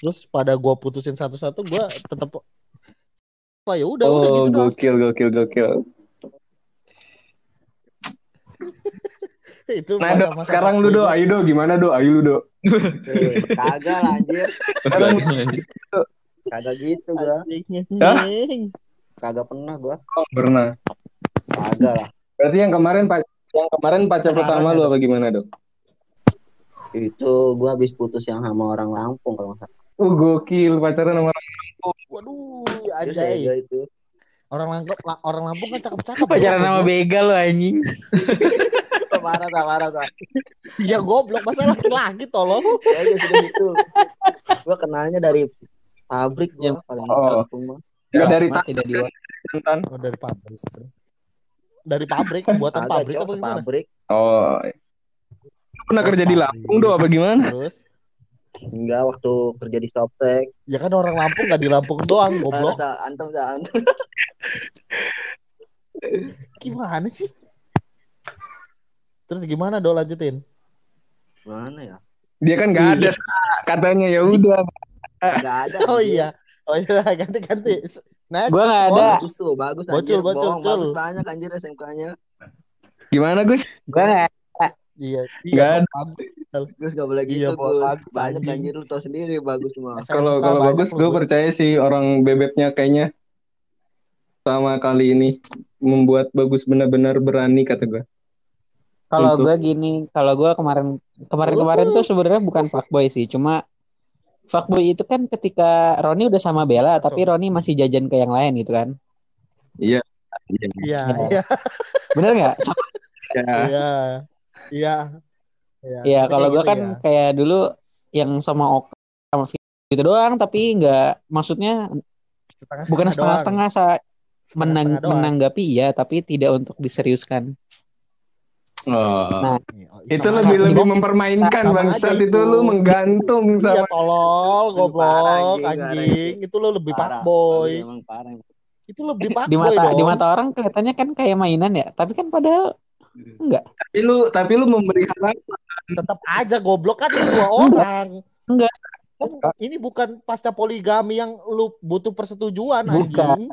terus pada gua putusin satu-satu gua tetap apa ya udah udah Oh, gitu doang gokil, gokil, gokil. [laughs] itu Nah, Dok, masa-masa sekarang lu, Do. gua. Ayo, Do. Gimana, Do? Ayo, lu, Do. Kagak lah anjir. Sekarang Kagak gitu gua. Kagak pernah gua. oh, pernah. Kagak lah. Berarti yang kemarin pac- yang kemarin pacar Sekarang pertama lu apa gimana, Dok? Itu gua habis putus yang sama orang Lampung kalau nggak salah. Oh, gokil. Pacaran sama orang. waduh Terus anjay ya itu. orang Lampung orang Lampung kan cakep-cakep Pacaran sama begal lo anjing. [laughs] Parah, tak parah, tak. ya goblok masa laki-laki tolong [laughs] Ya udah sudah itu. Gua kenalnya dari pabrik gua paling Oh. Lampung mah. Enggak dari Mati dah di oh, dari pabrik dari pabrik buatan pabrik apa gimana pabrik. Oh. Pernah kerja di. Lampung, Do? Apa gimana? terus Enggak waktu kerja di Softtek. ya kan orang Lampung gak di Lampung doang goblok Antum, sa, antum. gimana sih terus gimana do lanjutin Mana ya? Dia kan nggak ada, Sa. katanya ya udah. Enggak ada. oh iya oh iya [laughs] ganti ganti next Gua nggak ada. Bagus tuh, bagus anjir. bocul, Bohong, bocul. bagus banyak anjir SMK-nya. Gimana, Gus? Gua nggak iya Nggak iya ada. Gus gak boleh Iya, gitu, Gus. bagus, Banyak anjir lu tau sendiri bagus semua. Kalau kalau bagus, gue percaya sih orang bebeknya kayaknya. pertama kali ini membuat bagus benar-benar berani kata gue. Kalau Untuk- gue gini, kalau gue kemarin kemarin-kemarin tuh sebenarnya bukan fuckboy sih, cuma fuckboy itu kan ketika Roni udah sama Bella, tapi Roni masih jajan ke yang lain gitu kan. Iya. Iya, Ya. iya, Bener nggak? Ya. iya, iya. Iya, tapi kalau kayak gue kan ya. kayak dulu yang sama Oka sama Vito gitu doang, tapi nggak maksudnya Setengah-setengah bukan setengah-setengah sa menang, Setengah-setengah doang. menanggapi iya, tapi tidak untuk diseriuskan. Oh. Nah, Oh, itu lebih lebih mempermainkan Sama bangsat itu itu. lu menggantung Iya sama tolol, goblok, anjing. Itu lo lebih Parah. Emang parah. Itu lebih di fuckboy mata dong. di mata orang kelihatannya kan kayak mainan ya, tapi kan padahal enggak. tapi lu tapi lu memberi harapan Tetap aja goblok kan dua orang. Enggak. Kan ini bukan pasca poligami yang lu butuh persetujuan Bukan. anjing.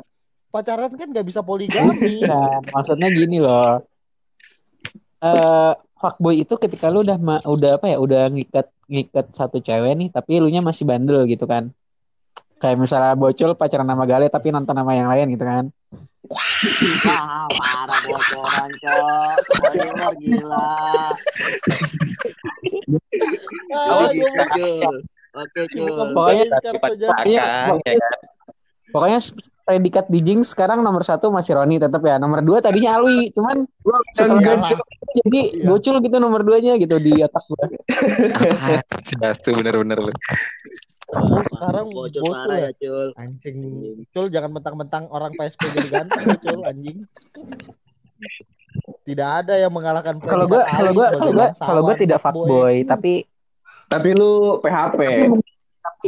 Pacaran kan nggak bisa poligami. Nah, maksudnya gini loh. Eh fuckboy itu ketika lu udah ma- udah apa ya, udah ngikat ngikat satu cewek nih, tapi elunya masih bandel gitu kan. Kayak misalnya bocil pacaran sama Gale tapi nonton sama yang lain gitu kan. Wah, parah bocoran, Cok. Spoiler gila. Oke, bukan Pokoknya- jadi. Iya, Kan, ya kan? Pokoknya predikat di Jinx sekarang nomor satu masih Roni tetap ya. Nomor dua tadinya Alwi, cuman setelah. Jadi Iya. bocil gitu nomor duanya gitu di otak gua. Sebastu bener-bener lu. Sekarang Bocor bocil parah ya. ya, Cul. Anjing. Cul jangan mentang-mentang orang PSP jadi ganteng ya, Cul anjing. Tidak ada yang mengalahkan Kalau gua kalau gua sebagai kalau gua bangsawan, kalau gua tidak fuckboy, tapi tapi lu PHP tapi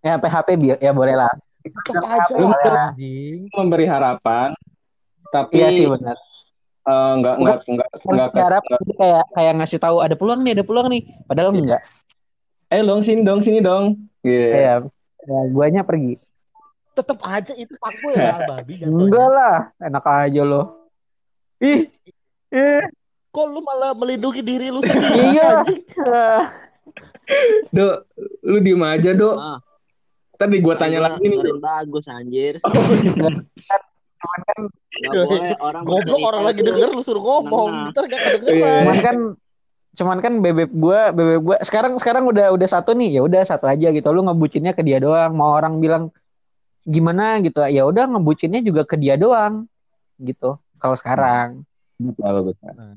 ya PHP ya boleh lah. tetap aja Lu anjing. memberi harapan tapi Iya sih benar. Eh, nggak nggak nggak nggak kes- Harap nggak- jadi kayak kayak ngasih tahu ada peluang nih, ada peluang nih. Padahal enggak. eh dong sini dong sini dong Iya. Kayak ya, guanya pergi. Tetap aja itu fuckboy lah [laughs] babi jatuhnya. Enggak lah, enak aja lo. Ih. Eh. Kok lu malah melindungi diri lu sendiri [laughs] Iya. [laughs] do lu diem aja do Ah. tadi gua tanya Gua lagi nih bagus anjir. Cuman kan Nggak boleh orang Goblok orang lagi denger lu suruh ngomong. Ntar gak Iya. kedengeran. cuman kan cuman kan bebek gua bebek gua sekarang sekarang udah udah satu nih ya udah satu aja gitu. Lu ngebucinnya ke dia doang. Mau orang bilang gimana? gitu. Ya udah ngebucinnya juga ke dia doang gitu. Kalau sekarang. Betul, betul. Nah,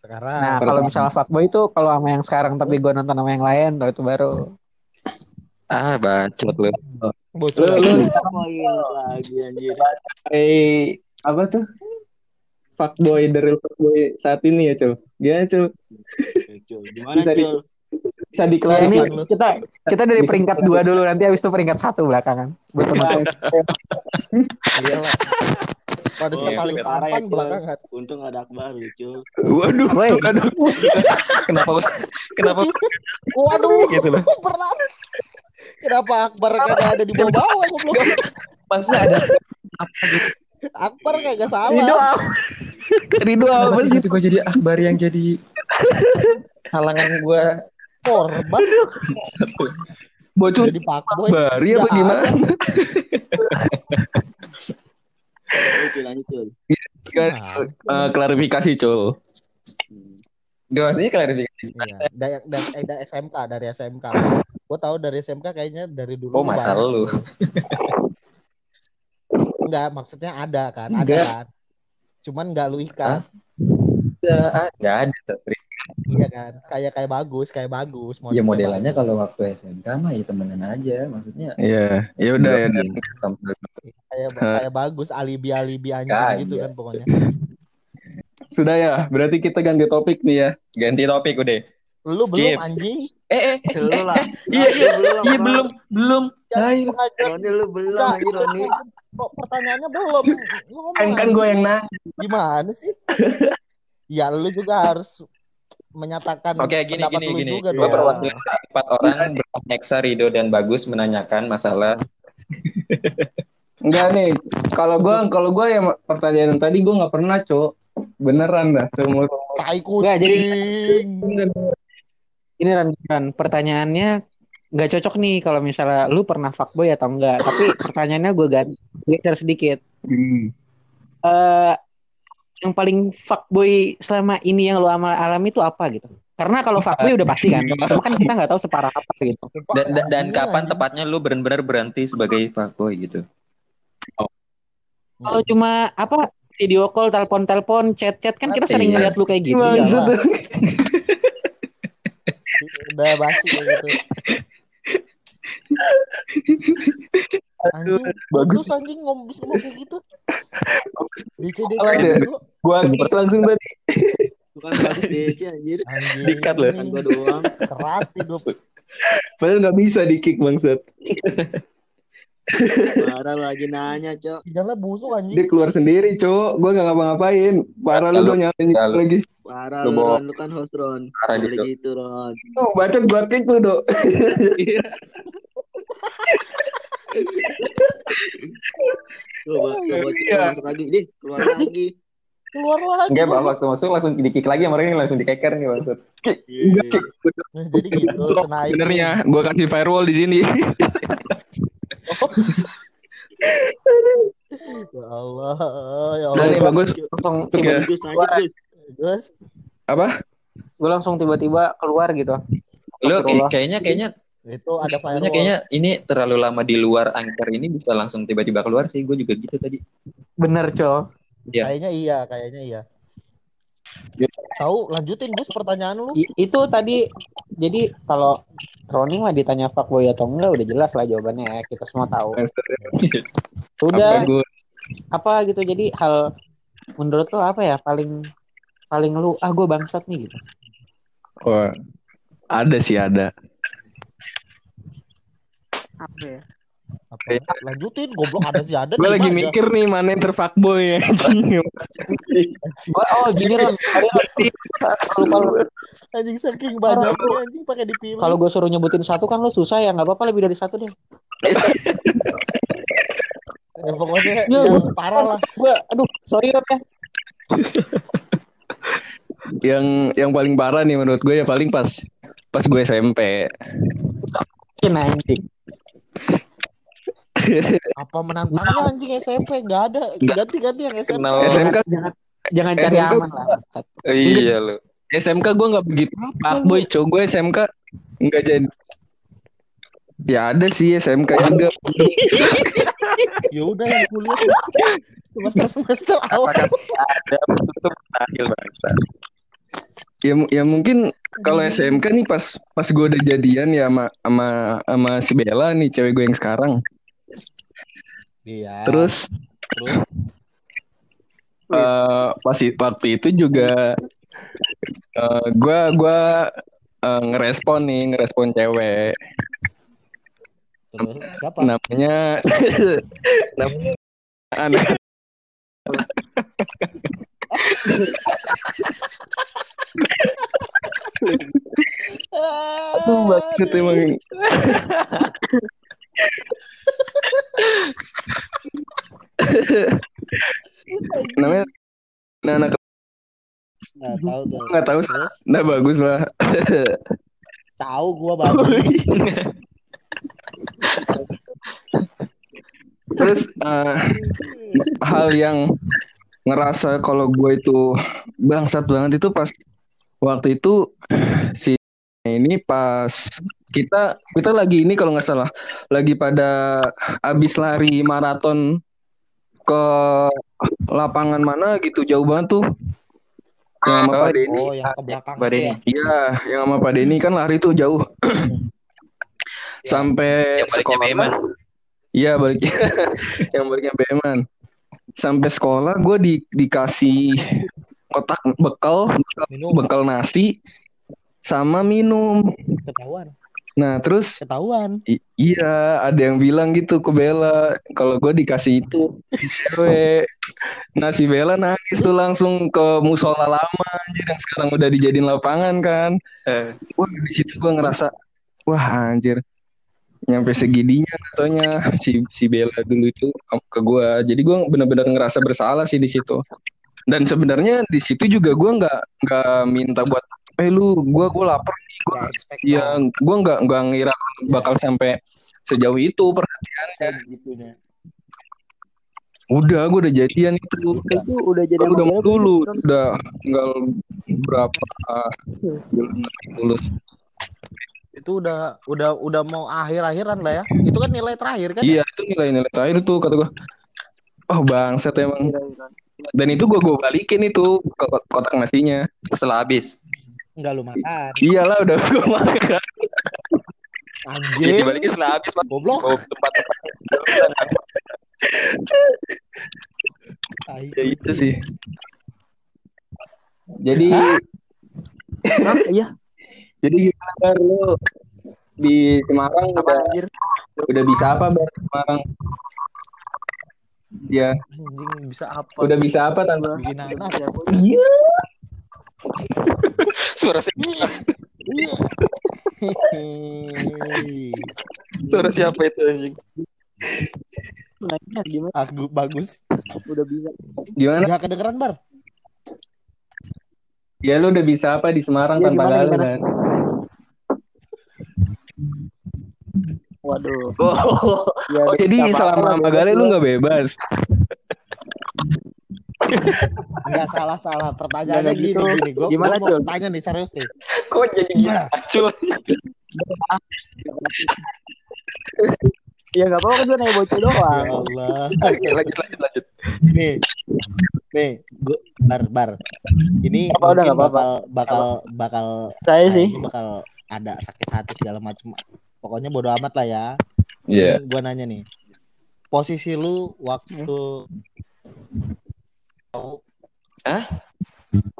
sekarang. Nah kalau misalnya fuckboy itu kalau sama yang sekarang tapi gua nonton sama yang lain tuh itu baru. Ah, bacot lu. Bocor Lu- lu- lagi. Anjir. eh apa tuh fuckboy the real fuckboy saat ini ya cul gimana cul Cul. Gimana, Bisa di- Cul? bisa ya ini diklarifikasi lu. kita kita dari Bisa- peringkat dua dulu nanti habis itu peringkat satu belakangan betul betul Iya lah. Pada Oh, paling parah ya, Cul. belakangan. Untung ada Akbar lu, Cul. waduh Woi. aduh Kenapa kenapa Waduh, gitu loh? berat. Kenapa Akbar kagak ada di bawah-bawah goblok? Maksudnya ada Akbar kagak salah. apa Rido apa apa sih sih gue jadi akbar yang jadi halangan gue Korban bocul jadi fuckboy. bari apa Nggak gimana Oke, Cul, lanjut. Gimana, Cul? Eh, klarifikasi cul. Gak maksudnya klarifikasi. Iya, dari, dari, eh, dari SMK, dari SMK. Gue tahu dari SMK kayaknya dari dulu. Oh masa banyak. lu. Enggak, maksudnya ada kan, ada Enggak. kan. Cuman nggak lu ikat. Gak Gak ada. Iya kan, kayak kayak bagus, kayak bagus. Ya modelnya modelannya bagus. kalau waktu SMK mah ya temenan aja. Maksudnya. Iya, ya udah ya. udah. kayak kayak bagus alibi alibi anjing Nggak gitu ada. kan pokoknya. Sudah ya, berarti kita ganti topik nih ya. Ganti topik udah. Lu belum Skip. anjing. Eh eh. Lu lah. Iya iya belum. iya belum belum. Hai. Roni lu belum anjir, Roni. kok pertanyaannya belum. Kan kan gue yang nanya. gimana sih? [laughs] ya lu juga harus menyatakan Oke gini pendapat gini gini. juga Gue dong. perwakilan empat orang Nexa, Rido dan Bagus menanyakan masalah [laughs] Enggak nih, kalau gue kalau gue yang pertanyaan tadi gue nggak pernah cok, beneran dah seumur Tai Nggak, jadi- kucing. Ini Ran, Ran, pertanyaannya nggak cocok nih kalau misalnya lu pernah fuckboy atau enggak. Tapi pertanyaannya gue ganti geser sedikit. Hmm. eh yang paling fuckboy selama ini yang amal alami itu apa gitu? Karena kalau fuckboy udah pasti kan, cuma kan kita nggak tahu separah apa gitu. Dan, dan, dan kapan tepatnya lu benar-benar berhenti sebagai fuckboy gitu? Kalau cuma apa video call, telepon-telepon, chat-chat kan kita Mati, sering ya. ngeliat lu kayak gitu. Maksud iyalah. [laughs] Udah basi kayak gitu. Anjing, bagus. bagus anjing ngomong bisa ngomong kayak gitu. Di CD ya. dulu. Gua langsung tadi. Bukan bagus [laughs] DC anjir. Anjing. Dikat loh. Bukan gua doang. Kerat hidup. Padahal nggak bisa di kick bangsat. [laughs] Parah lu lagi nanya, Cok. Jalan busuk Dia anjing. keluar sendiri, Cok. Gua nggak ngapa-ngapain. Parah lu dong nyalain lalu- lagi. Parah Lu lu, bawa- Ron. Lu kan host, Ron. Parah gitu. gitu, Ron. Tuh, bacot gua kick lu, Dok. [laughs] Coba, coba Iya. keluar lagi. Dih, keluar lagi. Keluar lagi. Enggak, Pak, waktu masuk langsung di kick lagi sama ini langsung dikeker nih maksud. Nah, jadi gitu, sniper. Benernya, gua kasih firewall di sini. [laughs] Ya Allah, ya nih Allah. bagus. Langsung tiba, Bagus, lanjut, Gus. Gus, Apa? gue langsung tiba-tiba keluar gitu. Lu Astagfirullah. kayaknya kayaknya itu ada kayaknya firewall. kayaknya ini terlalu lama di luar anchor ini bisa langsung tiba-tiba keluar sih. Gue juga gitu tadi. Bener, Co. Iya. Kayaknya iya, kayaknya iya. Ya. Tahu, lanjutin Gus pertanyaan lu. Itu tadi jadi kalau Roni mah ditanya fuckboy atau enggak udah jelas lah jawabannya kita semua tahu. Sudah Apa, gitu jadi hal menurut lo apa ya paling paling lu ah gue bangsat nih gitu. Wah, ada sih ada. Apa ya? Apa? Lanjutin, goblok ada sih ada. Gue lagi aja. mikir nih mana yang terfuckboy ya. anjing. Oh, gini Ron, Anjing saking banyaknya anjing pakai dipilih. kalau gue suruh nyebutin satu kan lo susah ya nggak apa-apa lebih dari satu deh. ya, pokoknya Ya, yang parah lah. Gue aduh sorry Ron ya. yang yang paling parah nih menurut gue ya paling pas pas gue SMP. Mungkin anjing. Apa menantangnya anjing SMP enggak ada. Ganti-ganti yang SMP. Kenal. SMK Jangan jangan cari SMK aman lah. Iya lu. SMK gue nggak begitu fuckboy cow gue SMK nggak jadi ya ada sih SMK juga [laughs] Ya udah yang kuliah semester semester awal. Ada tutup tahil bangsa? ya ya mungkin kalau SMK nih pas pas gue udah jadian ya sama sama sama si Bella nih cewek gue yang sekarang Iya. terus? Terus? Eh pas waktu itu juga eh gue gue eh, ngerespon nih ngerespon cewek. Terus? Siapa? namanya [laughs] namanya anak [laughs] Aduh, maksud emang [laughs] namanya nah, anak Nah, tahu tuh. Nggak tahu Terus nah bagus lah. Tahu gua babi. terus eh, hal yang ngerasa kalau gue itu bangsat banget itu pas waktu itu si ini pas kita kita lagi ini kalau nggak salah lagi pada abis lari maraton ke lapangan mana gitu jauh banget tuh yang sama Pak Denny Oh, yang ke belakang Mbak itu Denny. ya. iya yang sama Pak Denny kan lari tuh jauh [clears throat] sampai Yang sekolah. Iya baliknya [laughs] yang baliknya Beman. Sampai sekolah gue di, dikasih kotak bekal, bekal, bekal nasi sama minum. ketahuan. Nah terus Ketahuan. iya ada yang bilang gitu ke Bella kalau gue dikasih itu cewek. Nah si Bella nangis tuh langsung ke musola lama anjir yang sekarang udah dijadiin lapangan kan. Eh, Wah di situ gue ngerasa wah anjir nyampe segininya katanya si si Bella dulu itu ke gue jadi gue bener-bener ngerasa bersalah sih di situ dan sebenarnya di situ juga gue nggak nggak minta buat eh lu gue gue lapar nih gue Nggak expect ya gue nggak nggak ngira bakal sampai sejauh itu perhatian lah segitunya. Udah, gue udah jadian itu. Itu udah jadi sama udah mau dulu, belum? udah tinggal berapa bulan lulus. Itu udah udah udah mau akhir-akhiran lah ya. Itu kan nilai terakhir kan? Iya, itu nilai-nilai terakhir tuh kata gue. Oh bangsat emang. Kira-kira. Dan itu gue gue balikin itu kotak nasinya. Setelah habis. Enggak lu makan. Iyalah udah gue makan. Ya Anjing. dibalikin setelah habis Pak. Goblok. Oh, tempat-tempat. Tai. Ya itu sih. Jadi? [laughs] Iya. jadi gimana Bar lu di Semarang Apa udah anjir? udah bisa apa Bar di Semarang? Ya, Anjing bisa apa? udah bisa apa tante? bikin anak. Iya. [laughs] Suara si- Hehehe. suara siapa itu anjing? Nanya gimana? Aku bagus. Udah bisa. Gimana? Enggak kedengeran, Bar. Ya lu udah bisa apa di Semarang Ya, tanpa galau kan? Waduh. Oh, Ya, oh, jadi selama sama Gale lu nggak bebas? Enggak salah-salah. Pertanyaannya gini, gitu. gini. Gue Gimana, mau Cul? tanya nih serius nih. Kok jadi gitu? Nah, Acul. Ya nggak apa-apa kan gue nanya bocil ya doang. Allah. [laughs] Oke, lanjut lanjut lanjut. Nih. Nih, gua bar bar. Ini Apa, udah mungkin nggak apa-apa. bakal bakal bakal Saya sih. kayaknya bakal ada sakit hati segala macam. Pokoknya bodo amat lah ya. Iya. Ini gua nanya nih. Posisi lu waktu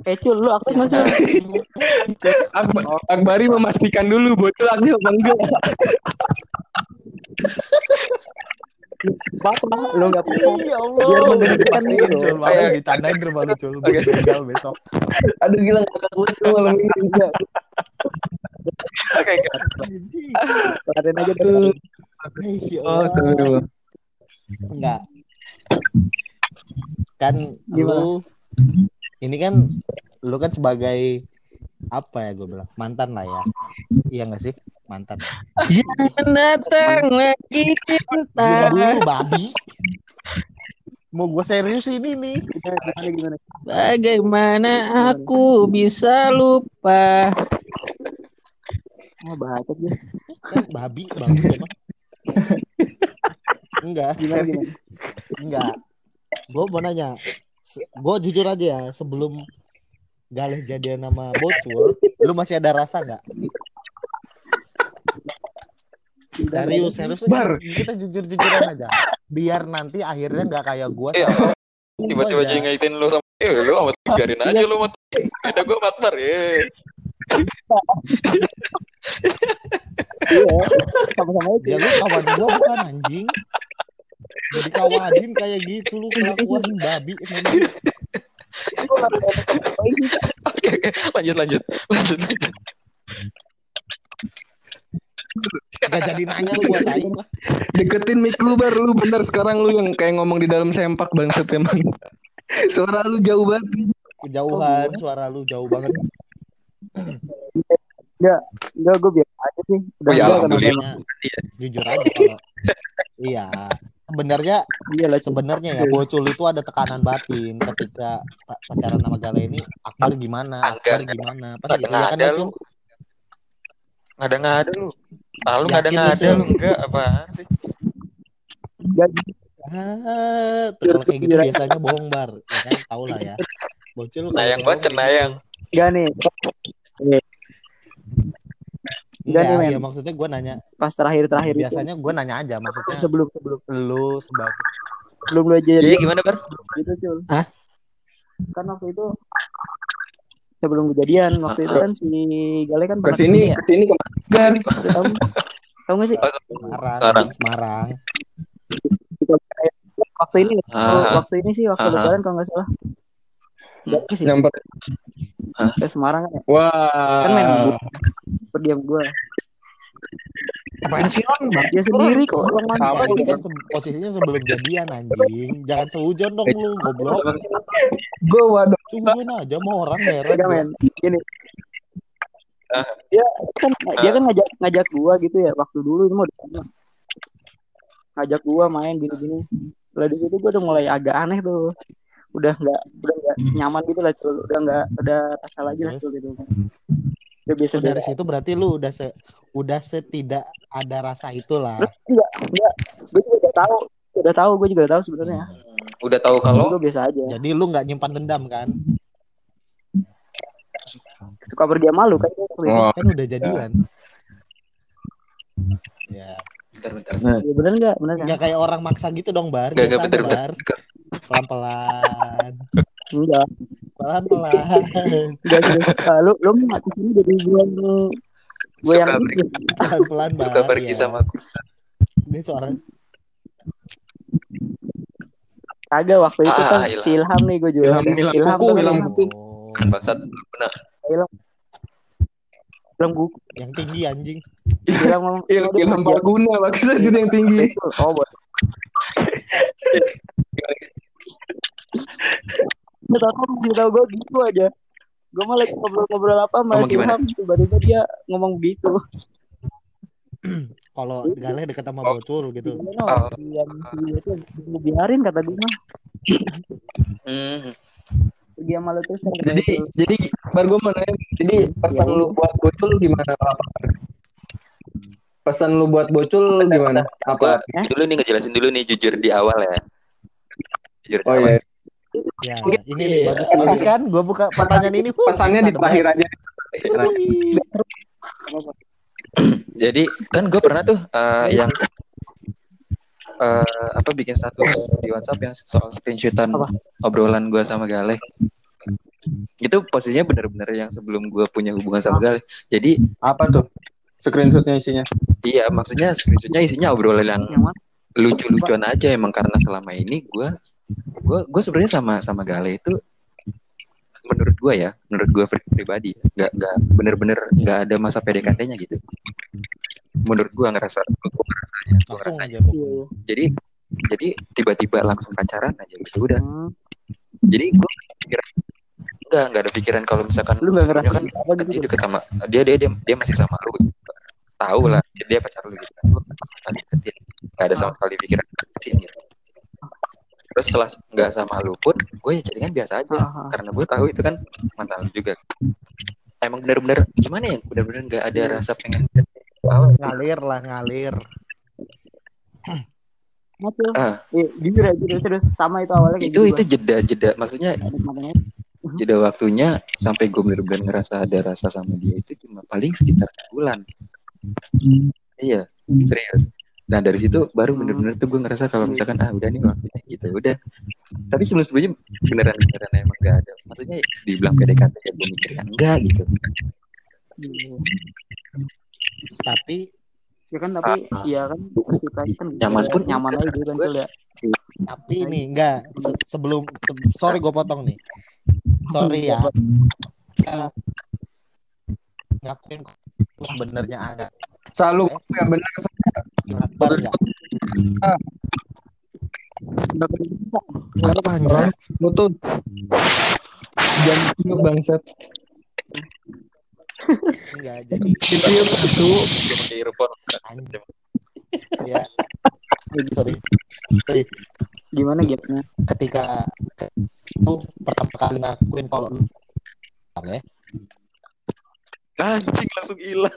Eh Cul, lu aktif masih? [laughs] Akbar, Akbari memastikan dulu bocil aktif apa enggak. Apa? Lu nggak apa-apa. Ya Allah. Biar mendengarkan gitu. Cul. Makanya ditandain rumah lu, Cul. Besok. Aduh gila gue tuh malam ini enggak. Oke, oke. Kelarin aja dulu. Ya Oh, astagfirullah. Enggak. Kan Gimana? lu ini kan lu kan sebagai apa ya gue bilang mantan lah ya. Iya gak sih? Mantan. Jangan datang lagi cinta. dulu babi. Mau gue serius ini nih. Gimana gimana? Bagaimana aku bisa lupa? Oh bacot dia. Kan babi bagus [laughs] emang. Enggak, Gimana gimana? enggak. Gue mau nanya. Gue jujur aja ya, sebelum Galih jadian sama Bocul, lu masih ada rasa nggak? Serius, serius. Bar. Kita jujur-jujuran aja. Biar nanti akhirnya nggak kayak gue. Iya. Tiba-tiba aja ngaitin lu sama eh lu amat biarin aja lu mat. Beda gua matbar ya. Iya. Sama-sama aja. Ya lu kawan gue bukan anjing. Jadi kawanin kayak gitu lu kelakuan babi. Oke oke lanjut lanjut lanjut lanjut. Gak jadi nanya lu buat aing lah. Deketin mic lu bar lu bener sekarang lu yang kayak ngomong di dalam sempak bangsat emang. Suara lu jauh banget. Kejauhan suara lu jauh banget. Enggak, gue biasa aja sih. Udah Oh, ya, enggak alhamdulillah. jujur aja kalau iya sebenarnya Iya lah. Cul. sebenarnya ya bocul itu ada tekanan batin ketika pa- pacaran sama Gale ini Akbar gimana Akbar gimana pasti gitu Nggak ya kan ada lu. Ngada lu. Ah lu ngada Yakin lu, ngada Cul? lu enggak apaan sih? Jadi ah kalau kayak gitu biasanya bohong bar ya kan tau lah ya bocul Nayang banget kayak cenayang. enggak nih. Enggak nih, Enggak, men. ya maksudnya gue nanya Pas terakhir-terakhir biasanya gue nanya aja maksudnya Sebelum sebelum lu sebagai sebelum lu aja Iya gimana bar? gitu Cul. Hah? Kan waktu itu sebelum kejadian waktu itu kan si Gale kan pernah Ke sini ya. ke sini? Tahu tahu nggak sih? Semarang Semarang. Semarang Waktu ini Ah. waktu ini sih waktu Ah. lebaran kalau nggak salah. Gak sih Nyamper. ke Semarang kan ya. Wah. Kan main berdiam gue. Apaan sih on? Dia sendiri kok. Apa Ya, ini kan se- posisinya sebelum jadian anjing jangan seujon dong lu goblok Gue waduh. seujon aja mau orang merah Enggak gua. men. Gini. Dia kan dia kan ngajak ngajak gua gitu ya waktu dulu itu mau ngajak gua main gini-gini. Lah di situ gue udah mulai agak aneh tuh. Udah nggak udah nggak nyaman gitu lah Cul. Udah nggak udah rasa lagi lah Cul gitu. Udah biasa So, dari situ berarti lu udah se udah setidak ada rasa itulah. Enggak, enggak. Gue juga udah tahu. Udah tahu, gue juga udah tahu sebenarnya. Udah tahu Kalau gue biasa aja. Jadi lu nggak nyimpan dendam kan? Suka pergi sama lu kan. Oh, Kan udah jadian. Ya, bentar-bentar. Iya bener enggak? Bener kan? nggak kayak orang maksa gitu dong, Bar. Gak, gak, Biasa aja, bentar-bentar. Pelan-pelan. Enggak. Pelan-pelan. Enggak. Ah, lu lu mau di sini jadi gue yang gue yang Suka ini. pergi, Pelan-pelan, Bar. suka pergi ya. sama aku. Ini suara Kagak waktu itu Ah, kan Ilham. si Ilham nih gue juga. Ilham- Ilham Ilham kuku, Ilham Ilham. kuku. Oh, Kan bangsat benar. Ilham kuku. yang tinggi anjing. Ilham ngomong. Il "Oh, dia ilham [laughs] sama Palguna maksudnya gitu yang tinggi. Oh, [laughs] boleh. Nggak tahu kasih tahu gue gitu aja. Gue malah lagi ngobrol-ngobrol apa gimana? Ilham tiba-tiba dia ngomong begitu. [clears throat] Kalau Galeh deket sama bocul gitu. Gimana? Yang itu lu biarin kata dia mah. Hmm. Pergi sama lu terus. Jadi jadi bar gue mau nanya, jadi pesan lu buat bocul gimana apa? Pesan lu buat bocul gimana? Apa? Dulu nih ngejelasin dulu nih jujur di awal ya. Jujur Oh awal. iya, Ya, ini bagus bagus kan? Gua buka pertanyaan ini. huh, pesannya di terakhir aja. Jadi kan gue pernah tuh eh, yang eh, apa bikin status di WhatsApp yang soal screenshotan Apa? obrolan gue sama Galeh. Itu posisinya bener-bener yang sebelum gue punya hubungan sama Galeh. Jadi Apa tuh? Screenshotnya isinya. iya maksudnya screenshotnya isinya obrolan yang lucu-lucuan aja emang karena selama ini gue gue gue sebenarnya sama sama Gale itu menurut gue ya menurut gue pribadi ya, nggak nggak bener-bener nggak ada masa PDKT-nya gitu menurut gue ngerasa gue ngerasanya gue ngerasanya aja. Iya. jadi jadi tiba-tiba langsung pacaran aja gitu udah Hmm. jadi gue pikiran enggak enggak ada pikiran kalau misalkan Lu nggak ngerasa kan apa gitu? dia deket sama dia dia dia, dia masih sama lu gitu. tahu lah dia, pacar lu gitu kan Gua nggak sama sekali deketin nggak ada sama sekali pikiran deketin gitu terus setelah nggak sama lu pun gue ya jadikan biasa aja. Aha. karena gue tahu itu kan mantan lu juga. Emang bener-bener gimana ya? Bener-bener nggak ada rasa pengen awal Ngalir lah, ngalir. [clears throat] Mati lu. ah. Iya, jujur ya, jujur serius. Sama itu awalnya kayak itu gitu itu jeda jeda. Maksudnya. Nikmatnya. jeda waktunya sampai gue bener-bener ngerasa ada rasa sama dia itu cuma paling sekitar sebulan. Iya serius nah dari situ baru bener-bener tuh gue ngerasa kalau misalkan ah udah nih waktunya gitu udah tapi sebelum sebelumnya beneran beneran emang gak ada maksudnya dibilang PDKT ya gue mikirnya enggak gitu Iya. Tapi Ya kan tapi iya kan kita kan. Nyaman pun nyaman aja gitu kan ya. tapi ini enggak se- sebelum se- sorry gue potong nih. Sorry ya. Eh, ngakuin sebenarnya ada Selalu ya benar enggak? Udah ketemu, Pak. Apa anjir? mutu. Jam tiga bangsat. Enggak, jadi Itu ya pakai earphone. Ya. Sorry. Sorry. Gimana gapnya? Ketika lu pertama kali ngakuin kalau lu ya, anjing langsung hilang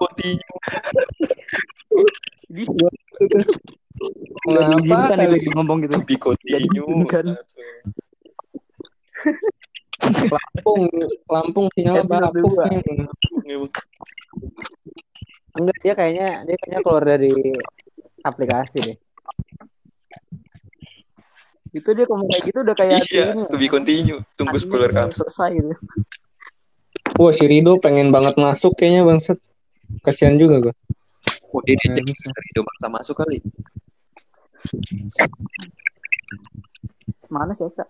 continue Di Nggak diizinkan itu ngomong gitu. continue Kan. Lampung, Lampung sinyal Lampung. Enggak, dia kayaknya dia kayaknya keluar dari aplikasi deh. Itu dia ngomong kayak gitu udah kayak iya ini, to be continue tunggu spoiler kan selesai gitu. Wah si Rido pengen banget masuk kayaknya bangsat. Kasihan juga gue. oh dia dia jadi Rido maksa masuk kali Mana sih Eksa?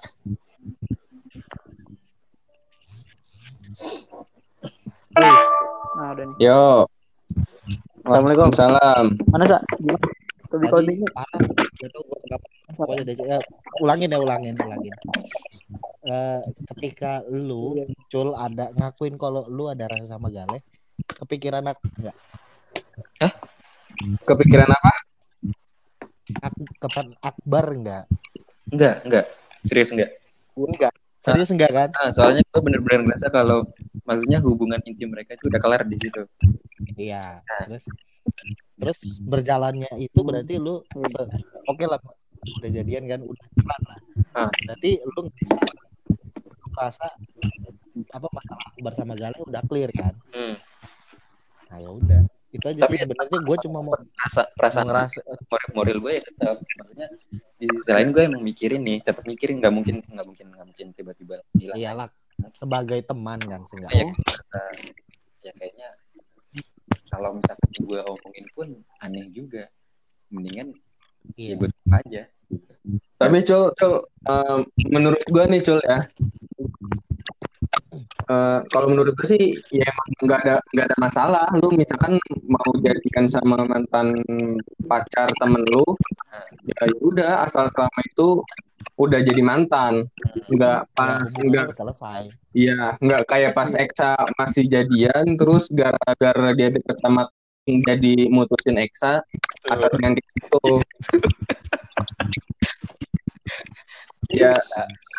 Nah, udah nih. Yo. Assalamualaikum. Salam. Mana Sa? Tadi gua nggak pokoknya deh, ya, ulangin ya ulangin ulangin. Eh, ketika lu cul ada ngakuin kalau lu ada rasa sama Gale, kepikiran ak- enggak? Kepikiran apa? Ak- teman akbar enggak? Enggak, enggak. Serius enggak. Enggak. Serius enggak kan? Nah, soalnya gue bener-bener ngerasa kalau maksudnya hubungan intim mereka itu udah kelar di situ. Iya. Terus terus berjalannya itu berarti lu oke lah udah jadian kan udah kelar lah. Ah. Berarti lu merasa apa masalah akbar sama Galih udah clear kan? Hmm. Nah ya udah. Itu aja Tapi sih sebenarnya gue cuma mau, Rasa perasaan ngerasa moral, moral gue ya tetap maksudnya di sisi lain gue emang mikirin nih tetap mikirin nggak mungkin nggak mungkin nggak mungkin tiba-tiba hilang iyalah sebagai teman kan ya, seenggaknya. uh, ya kayaknya kalau misalkan gue omongin pun aneh juga mendingan ya Iya. gue tutup aja Tapi Cul, Cul, em, menurut gua nih Cul ya. Eh, kalau menurut gue sih ya emang nggak ada nggak ada masalah lu misalkan mau jadikan sama mantan pacar temen lu ya udah asal selama itu udah jadi mantan nggak pas Ya, nggak selesai. Iya, nggak kayak pas Eksa masih jadian, terus gara-gara dia deket sama jadi mutusin Eksa, asal dengan itu. [laughs] ya,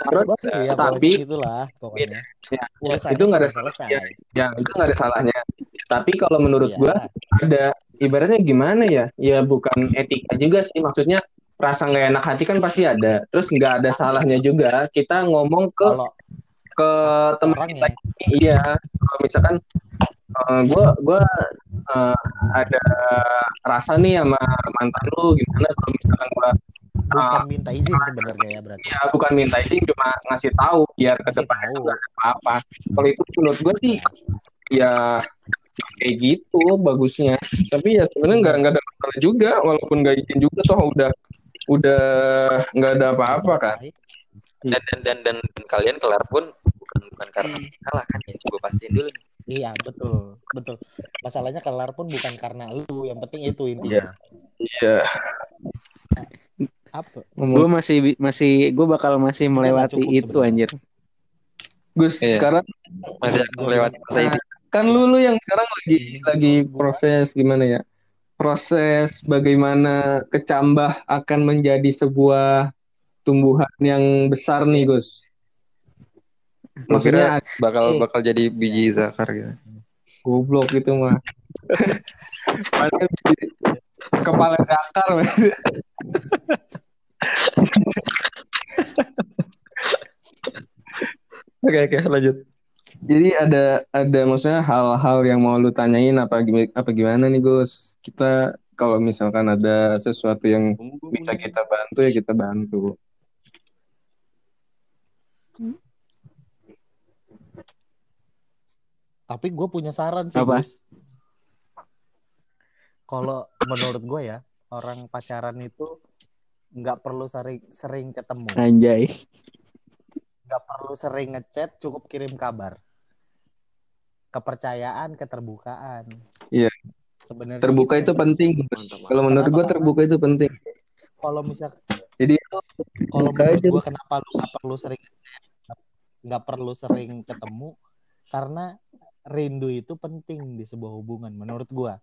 menurut, Iya, tapi itulah pokoknya. ya, Urusannya itu nggak ada selesai. ya, ya, itu nggak ada salahnya. Tapi kalau menurut Iya. gua ada ibaratnya gimana ya? Ya bukan etika juga sih, maksudnya rasa nggak enak hati kan pasti ada. Terus nggak ada salahnya juga kita ngomong ke Kalau ke teman orang kita ya, iya kalau misalkan gue gua eh, ada rasa nih sama mantan lu gimana kalau misalkan gue bukan minta izin sebenarnya ya berarti. ya bukan minta izin cuma ngasih tahu biar ke depan itu nggak ada apa-apa. Kalau itu menurut gue sih ya kayak gitu bagusnya. Tapi ya sebenarnya nggak nggak ada masalah juga walaupun nggak izin juga toh udah udah nggak ada apa-apa kan. Selesai. dan dan dan dan, dan kalian kelar pun bukan bukan karena salah kan ya gue pastiin dulu nih. Iya betul betul. Masalahnya kelar pun bukan karena lu, yang penting itu intinya. iya Apa? Gue masih masih gue bakal masih melewati cukup itu sebenarnya. anjir. Gus Iya. sekarang masih akan melewati masa ini kan lu lu yang sekarang lagi lagi proses gimana ya proses bagaimana kecambah akan menjadi sebuah tumbuhan yang besar nih Gus maksudnya bakal bakal jadi biji zakar gitu goblok itu mah [laughs] kepala zakar [laughs] oke oke lanjut jadi ada ada maksudnya hal-hal yang mau lu tanyain apa gimana apa gimana nih Gus kita kalau misalkan ada sesuatu yang bisa kita bantu ya kita bantu Tapi gue punya saran sih, Apa? Gus. Kalau menurut gue ya, orang pacaran itu nggak perlu sering sering ketemu, Anjay. nggak perlu sering ngechat, cukup kirim kabar. Kepercayaan, keterbukaan. Iya. Sebenarnya terbuka gitu. itu penting kalau menurut gue Kenapa? terbuka itu penting Kalau misal jadi kalau menurut gue kenapa lu nggak perlu sering nggak perlu sering ketemu karena rindu itu penting di sebuah hubungan menurut gue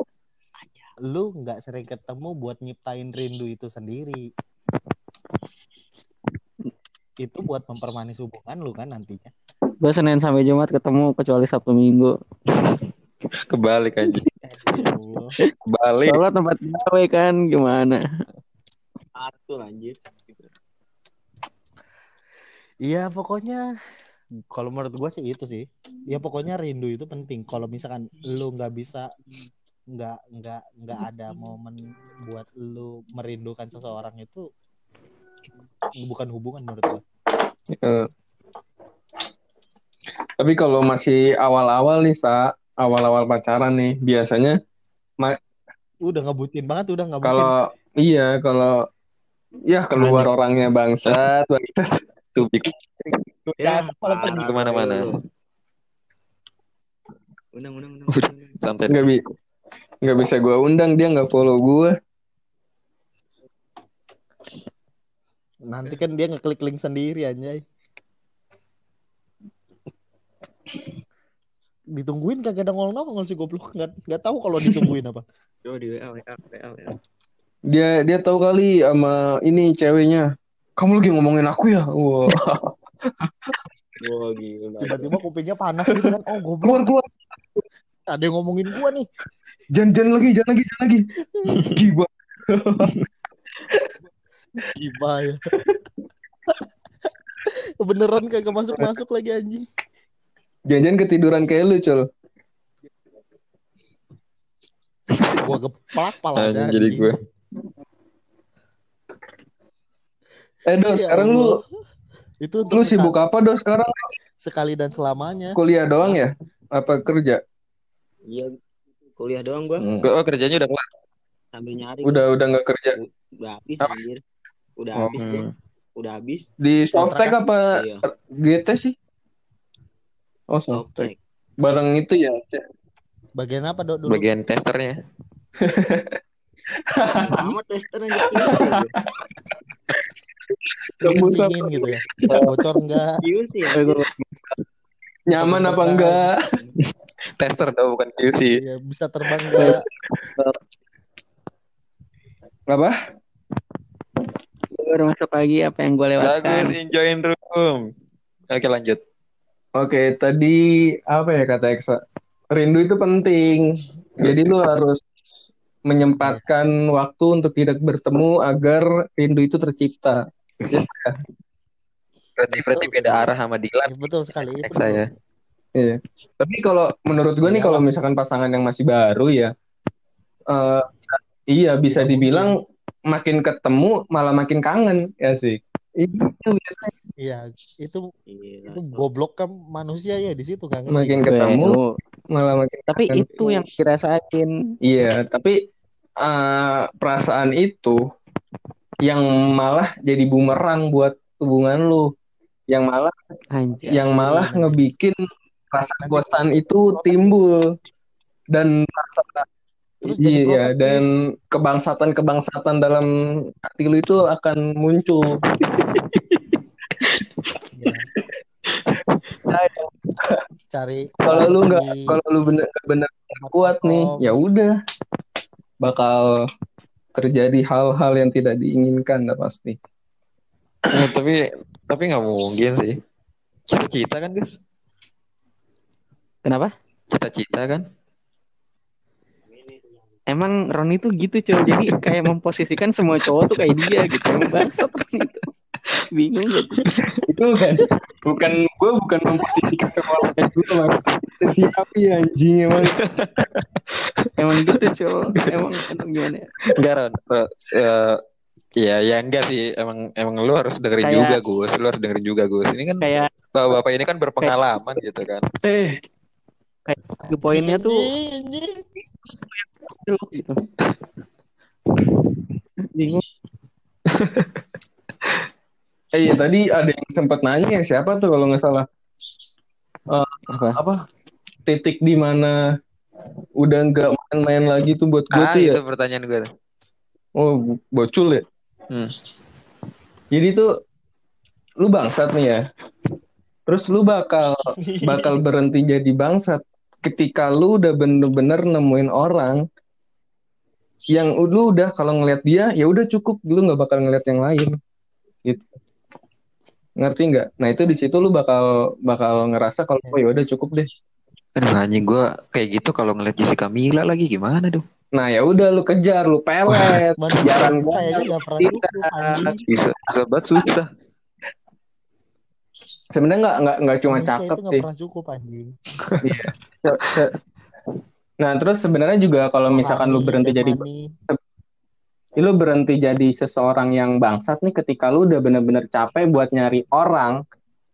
lu nggak sering ketemu buat nyiptain rindu itu sendiri itu buat mempermanis hubungan lu kan nantinya Gue Senin sampai Jumat ketemu kecuali Sabtu Minggu. kebalik aja kebalik Soalnya tempat gawe kan gimana? Atur anjir. Iya pokoknya kalau menurut gue sih itu sih ya pokoknya rindu itu penting kalau misalkan lu nggak bisa nggak nggak nggak ada momen buat lu merindukan seseorang itu bukan hubungan menurut gue Eh, tapi kalau masih awal-awal nih sa awal-awal pacaran nih biasanya udah ngebutin banget udah ngebutin. Kalau iya kalau ya keluar orangnya bangsat bangsat. Tubik ya, parah. ke mana-mana. Undang, undang, undang. undang. santai nggak bi nggak bisa gua undang dia nggak follow gua nanti kan dia ngeklik link sendiri anjay ditungguin kagak ada nongol nongol sih goblok nggak nggak tahu kalau ditungguin apa Coba di WA, WA, WA, WA. Dia dia tahu kali sama ini ceweknya. Kamu lagi ngomongin aku ya? Wah. Wah gila. Tiba-tiba kupingnya panas gitu kan. Oh, Keluar goblok. keluar. Ada yang ngomongin gua nih. Jangan jangan lagi, jangan lagi, jangan lagi. [laughs] Gila. Gimana ya? [laughs] Beneran kagak masuk-masuk lagi anjing. Jangan-jangan ketiduran kayak lu, Col. Gua geplak palanya. Anjing jadi gue. Eh, Do, Ya sekarang lu itu lu sibuk apa, Do, sekarang? sekali dan selamanya. Kuliah doang ya? Apa kerja? Iya kuliah doang gua Hmm. Oh, kerjanya udah kelar. sambil nyari. Udah udah nggak kerja. Udah habis anjir. Udah Oh, habis gua. Hmm. Udah habis. Di Softtek apa Iya. GT sih? Oh, Softtek. Bareng itu ya. Bagian apa dok dulu? Bagian testernya. [laughs] Amat tester aja QC. Dingin gitu ya. Bocor enggak? QC ya. Nyaman apa enggak? Tester tau bukan QC. Iya, bisa terbang enggak? Apa? Baru masuk lagi apa yang gue lewatkan. Bagus, enjoyin room. Oke lanjut. Oke, tadi apa ya kata Eksa? Rindu itu penting. Jadi lu harus menyempatkan waktu untuk tidak bertemu agar rindu itu tercipta. Berarti berarti beda arah sama Dilan. Ya, betul sekali itu. Ex saya. Iya. Tapi kalau menurut gue nih Iya. kalau misalkan pasangan yang masih baru ya, eh, iya bisa dibilang makin ketemu malah makin kangen ya sih. Itu biasanya Iya, itu Iya. itu goblok kan manusia ya di situ kan. makin Gue, ketemu malah makin Tapi kangen. itu yang dirasain. Iya, tapi eh, perasaan itu yang malah jadi bumerang buat hubungan lu, yang malah Anjir. yang malah nanti. ngebikin rasa bosan itu timbul dan Terus jadi iya protektif. dan kebangsatan-kebangsatan dalam hati lu itu akan muncul. Ya. Cari Kalau lu nggak kalau lu bener bener kuat nih, nongkrong. ya udah bakal terjadi hal-hal yang tidak diinginkan dah pasti. Ya, tapi tapi nggak mungkin sih. Cita-cita kan guys. Kenapa? Cita-cita kan. Emang Roni tuh gitu cowok jadi kayak memposisikan semua cowok tuh kayak dia gitu emang bangsat itu bingung gitu itu bukan bukan gue bukan memposisikan semua kayak gitu lah siapa ya anjing emang emang gitu cowok emang gimana ya Enggak Ron. Eh, eh, ya ya enggak sih. Emang emang lu harus dengerin Kayak- juga Gus. Lu harus dengerin juga Gus. Ini kan kayak bapak-bapak ini kan berpengalaman gitu kan. ke poinnya tuh Anjing. gitu. Bingung. Eh iya tadi ada yang sempat nanya ya siapa tuh kalau nggak salah. Apa? apa? Titik di mana udah nggak main-main lagi tuh buat gue Ah, tuh ya? itu pertanyaan gue. oh bocul ya? Hmm. jadi tuh lu bangsat nih ya? Terus lu bakal bakal berhenti jadi bangsat ketika lu udah bener-bener nemuin orang yang lu udah kalau ngeliat dia ya udah cukup. Lu nggak bakal ngeliat yang lain. Gitu. Ngerti nggak? Nah itu di situ lu bakal bakal ngerasa kalau oh ya udah cukup deh. Aduh anjing gue kayak gitu kalau ngeliat Jessica Mila lagi gimana dong? nah ya udah lu kejar lu pelet. Manusia jarang kayaknya banget nggak pernah cukup. Bisa, bisa banget susah. sebenarnya nggak nggak nggak cuma cakep itu nggak sih. pernah cukup anjing. Nah, terus sebenarnya juga kalau misalkan lu berhenti jadi jasmani. lu berhenti jadi seseorang yang bangsat nih ketika lu udah bener-bener capek buat nyari orang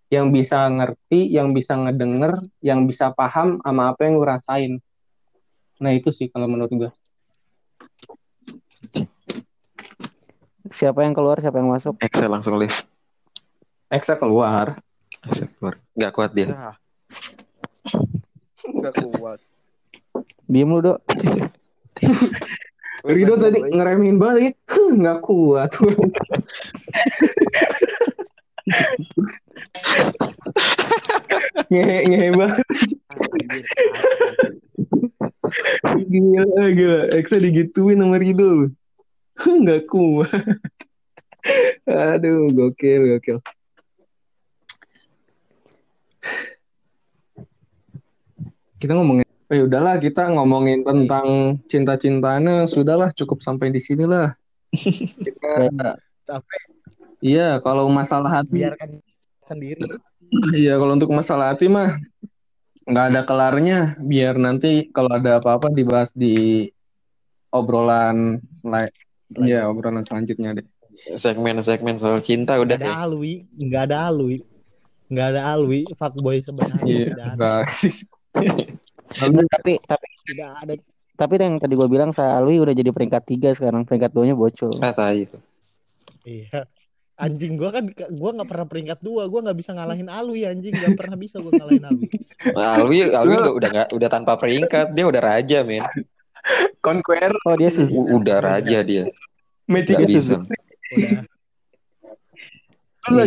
yang bisa ngerti, yang bisa ngedenger, yang bisa paham sama apa yang lu rasain. Nah, itu sih kalau menurut gua. siapa yang keluar siapa yang masuk Excel langsung live. Eksa keluar. Excel keluar. Gak kuat dia. Gak kuat. Diem lu dok [laughs] Rido tadi ngeremehin balik, nggak kuat. ngehe ngehe banget. Gila, gila. Eksa digituin sama Rido. Nggak kuat. Aduh, gokil, gokil. Kita ngomongin, ya udahlah kita ngomongin tentang cinta-cintanya, sudahlah cukup sampai di sinilah. [laughs] Kita, Capek. iya, kalau masalah hati, Biarkan sendiri. iya kalau untuk masalah hati mah nggak ada kelarnya. Biar nanti kalau ada apa-apa dibahas di obrolan lain. Iya, obrolan selanjutnya deh. Segmen-segmen soal cinta udah Nggak ada ya. alwi, nggak ada alwi, nggak ada alwi. Fuckboy sebenarnya Iya, tidak [laughs] Enggak, tapi tapi Tidak ada. tapi yang tadi gue bilang Salwi udah jadi peringkat tiga sekarang peringkat duanya bocor. Ah, tai itu. Iya. Anjing gua kan gua nggak pernah peringkat dua, gua nggak bisa ngalahin Alwi anjing, nggak pernah bisa gua ngalahin Alwi. Nah, Alwi, Alwi udah udah nggak udah tanpa peringkat, dia udah raja, men. Conquer Oh dia Suzuki. U- Udah raja dia. Magic Gak bisa. Udah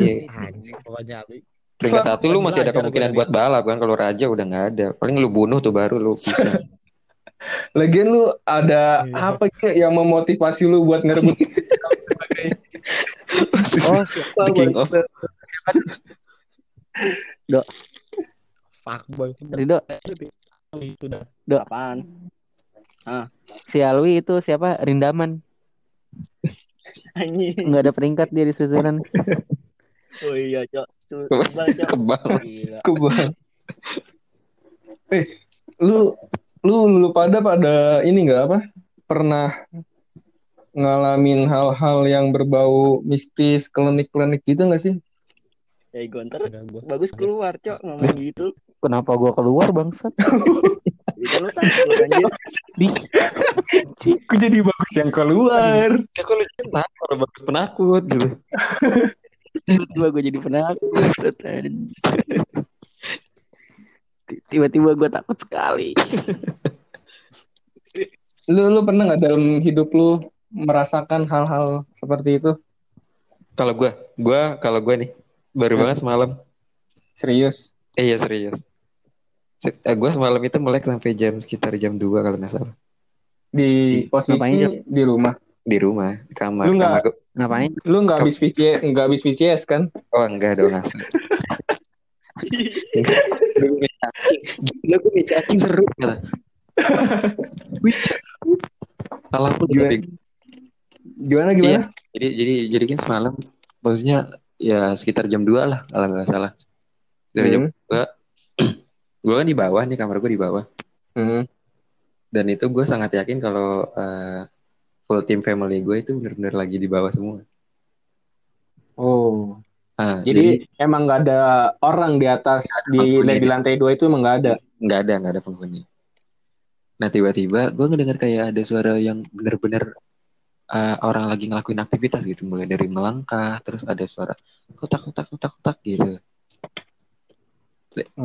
Iya. anjing pokoknya Alwi. Peringkat satu lu masih ada kemungkinan buat balap kan. Kalau raja udah nggak ada. Paling lu bunuh tuh baru lu bisa. [laughs] Lagian lu ada Iya. apa sih yang memotivasi lu buat ngerebut [laughs] Oh siapa? The King of Fuckboy. Rido Alwi sudah. Apaan? si Alwi itu siapa? Rindaman. Anjing. Nggak ada peringkat dia di Switzerland. [laughs] Oh iya, Cok. Kebal, Cok. kebal. Gila. kebal? [laughs] Eh, lu lu lu pada pada ini nggak apa? Pernah ngalamin hal-hal yang berbau mistis, klinik-klinik gitu nggak sih? Gonter Enggak gua. bagus keluar, Cok, ngomong gitu. Kenapa gua keluar bangsat? Itu [laughs] lu takut anjir. Di Kok jadi bagus yang keluar? Ya lu kalau bagus penakut gitu. [laughs] tiba-tiba gue jadi penakut. Tiba-tiba gue takut sekali. Lu lu pernah nggak dalam hidup lu merasakan hal-hal seperti itu? Kalau gua, gua kalau gua nih baru banget semalam. Serius? Eh iya serius. Se- Eh, gua semalam itu melek sampai jam sekitar jam 2 kalau nggak salah. Di posisi Ngapain, Jok? di rumah. Di rumah, di kamar. Lu nggak- Kamar Ngapain? Lu nggak habis VCS, nggak habis VCS kan? Oh enggak dong cacing. Gila gue meja cacing seru kata. Salah Gila. tapi Gimana gimana? jadi jadi jadi kan semalam maksudnya ya sekitar jam 2 lah kalau nggak salah. Dari jam Hmm. 2 [clears throat] gue kan di bawah nih kamar gue di bawah Hmm. dan itu gue sangat yakin kalau eh, full team family gue itu benar-benar lagi di bawah semua. Oh. Ah, Jadi, emang nggak ada orang di atas di di lantai dua itu emang nggak ada. nggak ada nggak ada penghuni nah tiba-tiba gue ngedengar kayak ada suara yang bener-bener uh, orang lagi ngelakuin aktivitas gitu mulai dari melangkah terus ada suara kotak kotak kotak kotak gitu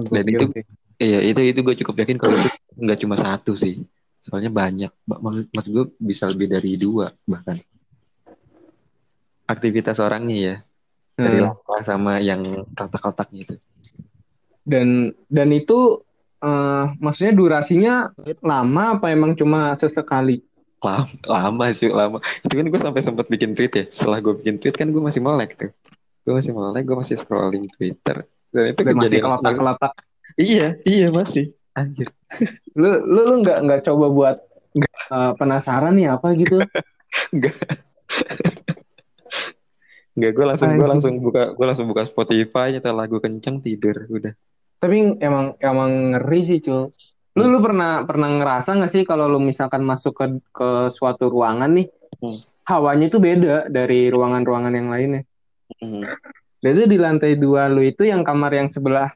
Dan itu- iya itu itu gue cukup yakin kalau itu nggak cuma satu sih soalnya banyak Mak- maksud maksud gue bisa lebih dari dua bahkan. Aktivitas orangnya ya dari Hmm. langkah sama yang kotak-kotak gitu. Dan dan itu eh, maksudnya durasinya lama apa emang cuma sesekali? lama, lama sih lama. Itu kan gue sampai sempat bikin tweet ya. Setelah gue bikin tweet kan gue masih melek tuh. Gue masih melek gue masih scrolling Twitter. Dan itu Dan masih kejadian kelotak-kelotak. iya iya masih. Anjir Lu lu lu nggak nggak coba buat eh, penasaran nih apa gitu? [laughs] Enggak, gue langsung gue langsung buka gue langsung buka Spotify nyetel lagu kenceng tidur udah Tapi emang emang ngeri sih cuy. Lu lu pernah pernah ngerasa nggak sih kalau lu misalkan masuk ke ke suatu ruangan nih, Hmm. hawanya itu beda dari ruangan-ruangan yang lainnya. Hmm. Itu di lantai dua lu itu yang kamar yang sebelah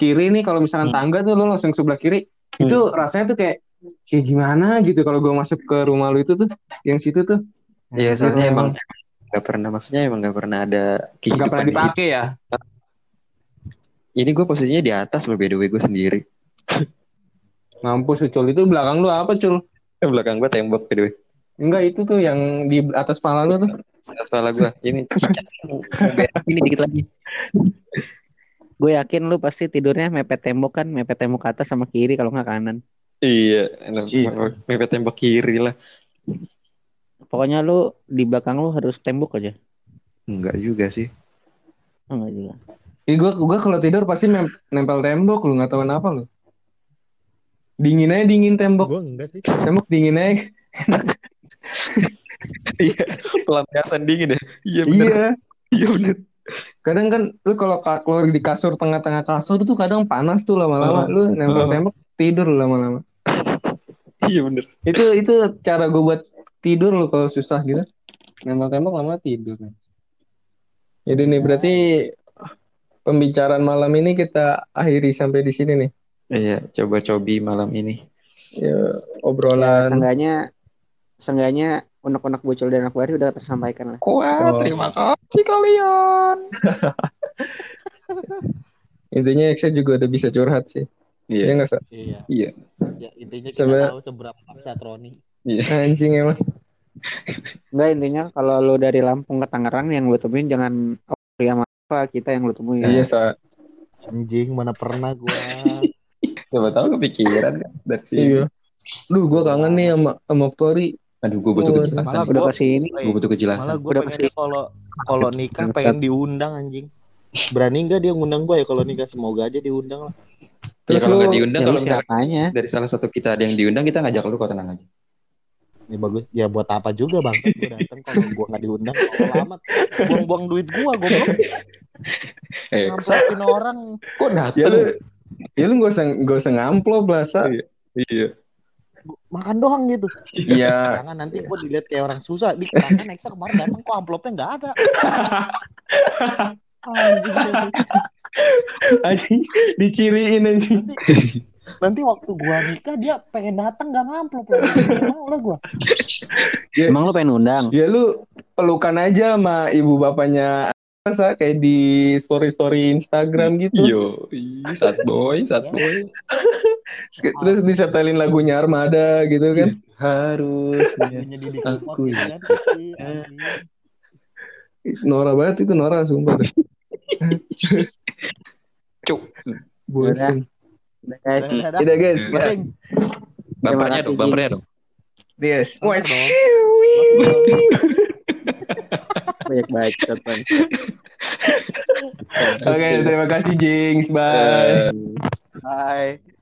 kiri nih kalau misalkan Hmm. tangga tuh lu langsung sebelah kiri itu rasanya tuh kayak kayak gimana gitu kalau gua masuk ke rumah lu itu tuh yang situ tuh Iya soalnya emang nggak pernah maksudnya emang nggak pernah ada nggak kehidupan pernah di situ. dipakai ya Ini gue posisinya di atas loh by the way gue sendiri. mampus Ucul itu belakang lu apa Cul Belakang gue tembok by the way. enggak itu tuh yang di atas kepala lu tuh Atas kepala gue. Ini ini dikit lagi. Gue yakin lu pasti tidurnya mepet tembok kan, mepet tembok ke atas sama kiri kalau nggak kanan. Iya, Iya. mepet tembok kiri lah. pokoknya lu di belakang lu harus tembok aja. Enggak juga sih. Oh, enggak juga. Ih, gua gua kalau tidur pasti nempel tembok lu nggak tahu kenapa lu. Dingin aja dingin tembok. Gue enggak sih. Tembok dingin aja. [laughs] Iya, pelampiasan dingin ya. Iya bener. Iya. Iya bener. Kadang kan lu kalau ka- keluar di kasur tengah-tengah kasur tuh kadang panas tuh lama-lama. Lu nempel Oh. tembok tidur lu lama-lama. Iya bener. Itu itu cara gue buat tidur lu kalau susah gitu. Nempel tembok lama tidur. Jadi nih berarti pembicaraan malam ini kita akhiri sampai di sini nih. Iya, coba cobi malam ini. Ya, Ya, obrolan. seenggaknya seenggaknya unek-unek bocil dan anak baru udah tersampaikan lah. Wah, Oh. terima kasih kalian. [laughs] Intinya Exa juga udah bisa curhat sih. Iya Iya. nggak Sa? Iya. Iya. Ya, intinya kita Sebe- tahu seberapa bangsat Roni. [laughs] Anjing emang. Enggak intinya kalau lu dari Lampung ke Tangerang yang lu temuin jangan oh, ya apa kita yang lu temuin. Iya sa. Anjing mana pernah gua. [laughs] Siapa tahu kepikiran kan dari sini. Iya. Duh, gue kangen nih sama sama Oktori. Aduh, gue butuh kejelasan. malah Udah gua- ke sini. Gue butuh Malah kejelasan. gue Udah pengennya kalau kalau nikah pengen diundang anjing. Berani nggak dia ngundang gue ya kalau nikah semoga aja diundang lah. Ya Terus kalau lu nggak diundang, Ya, kalau lu misalnya siapanya? dari salah satu kita ada yang diundang, kita ngajak lu kok tenang aja. Ya bagus. Ya buat apa juga bang? Gue datang kalau gue nggak diundang. Kalau amat buang-buang duit gue, gue Eh, ngamplopin orang. kok ya datang? lu ya lu gak usah gak usah ngamplop lah sa. Iya. Makan doang gitu. Iya. [laughs] Jangan nanti gue dilihat kayak orang susah. Di perasaan Nexa kemarin datang kok amplopnya nggak ada. [laughs] Anjing. Anjing diciriin anjing. Nanti, nanti waktu gua nikah dia pengen datang nggak ngamplop lagi. Nggak mau lah gua. Emang lu pengen undang? Ya lu pelukan aja sama ibu bapaknya sa kayak di story-story Instagram gitu. Yo, sad boy, sad boy. [laughs] Terus disetelin lagunya Armada gitu kan. Harus. Lagunya Didi Kempot Aku gitu kan. Nora banget itu Nora sumpah. dah. [laughs] Cuk. Udah. Tidak guys. Masing. Bumpernya dong, bumpernya Jinx. dong. Yes. Wah. [laughs] Banyak bacot bang. Oke, terima kasih Jinx. Bye. Bye.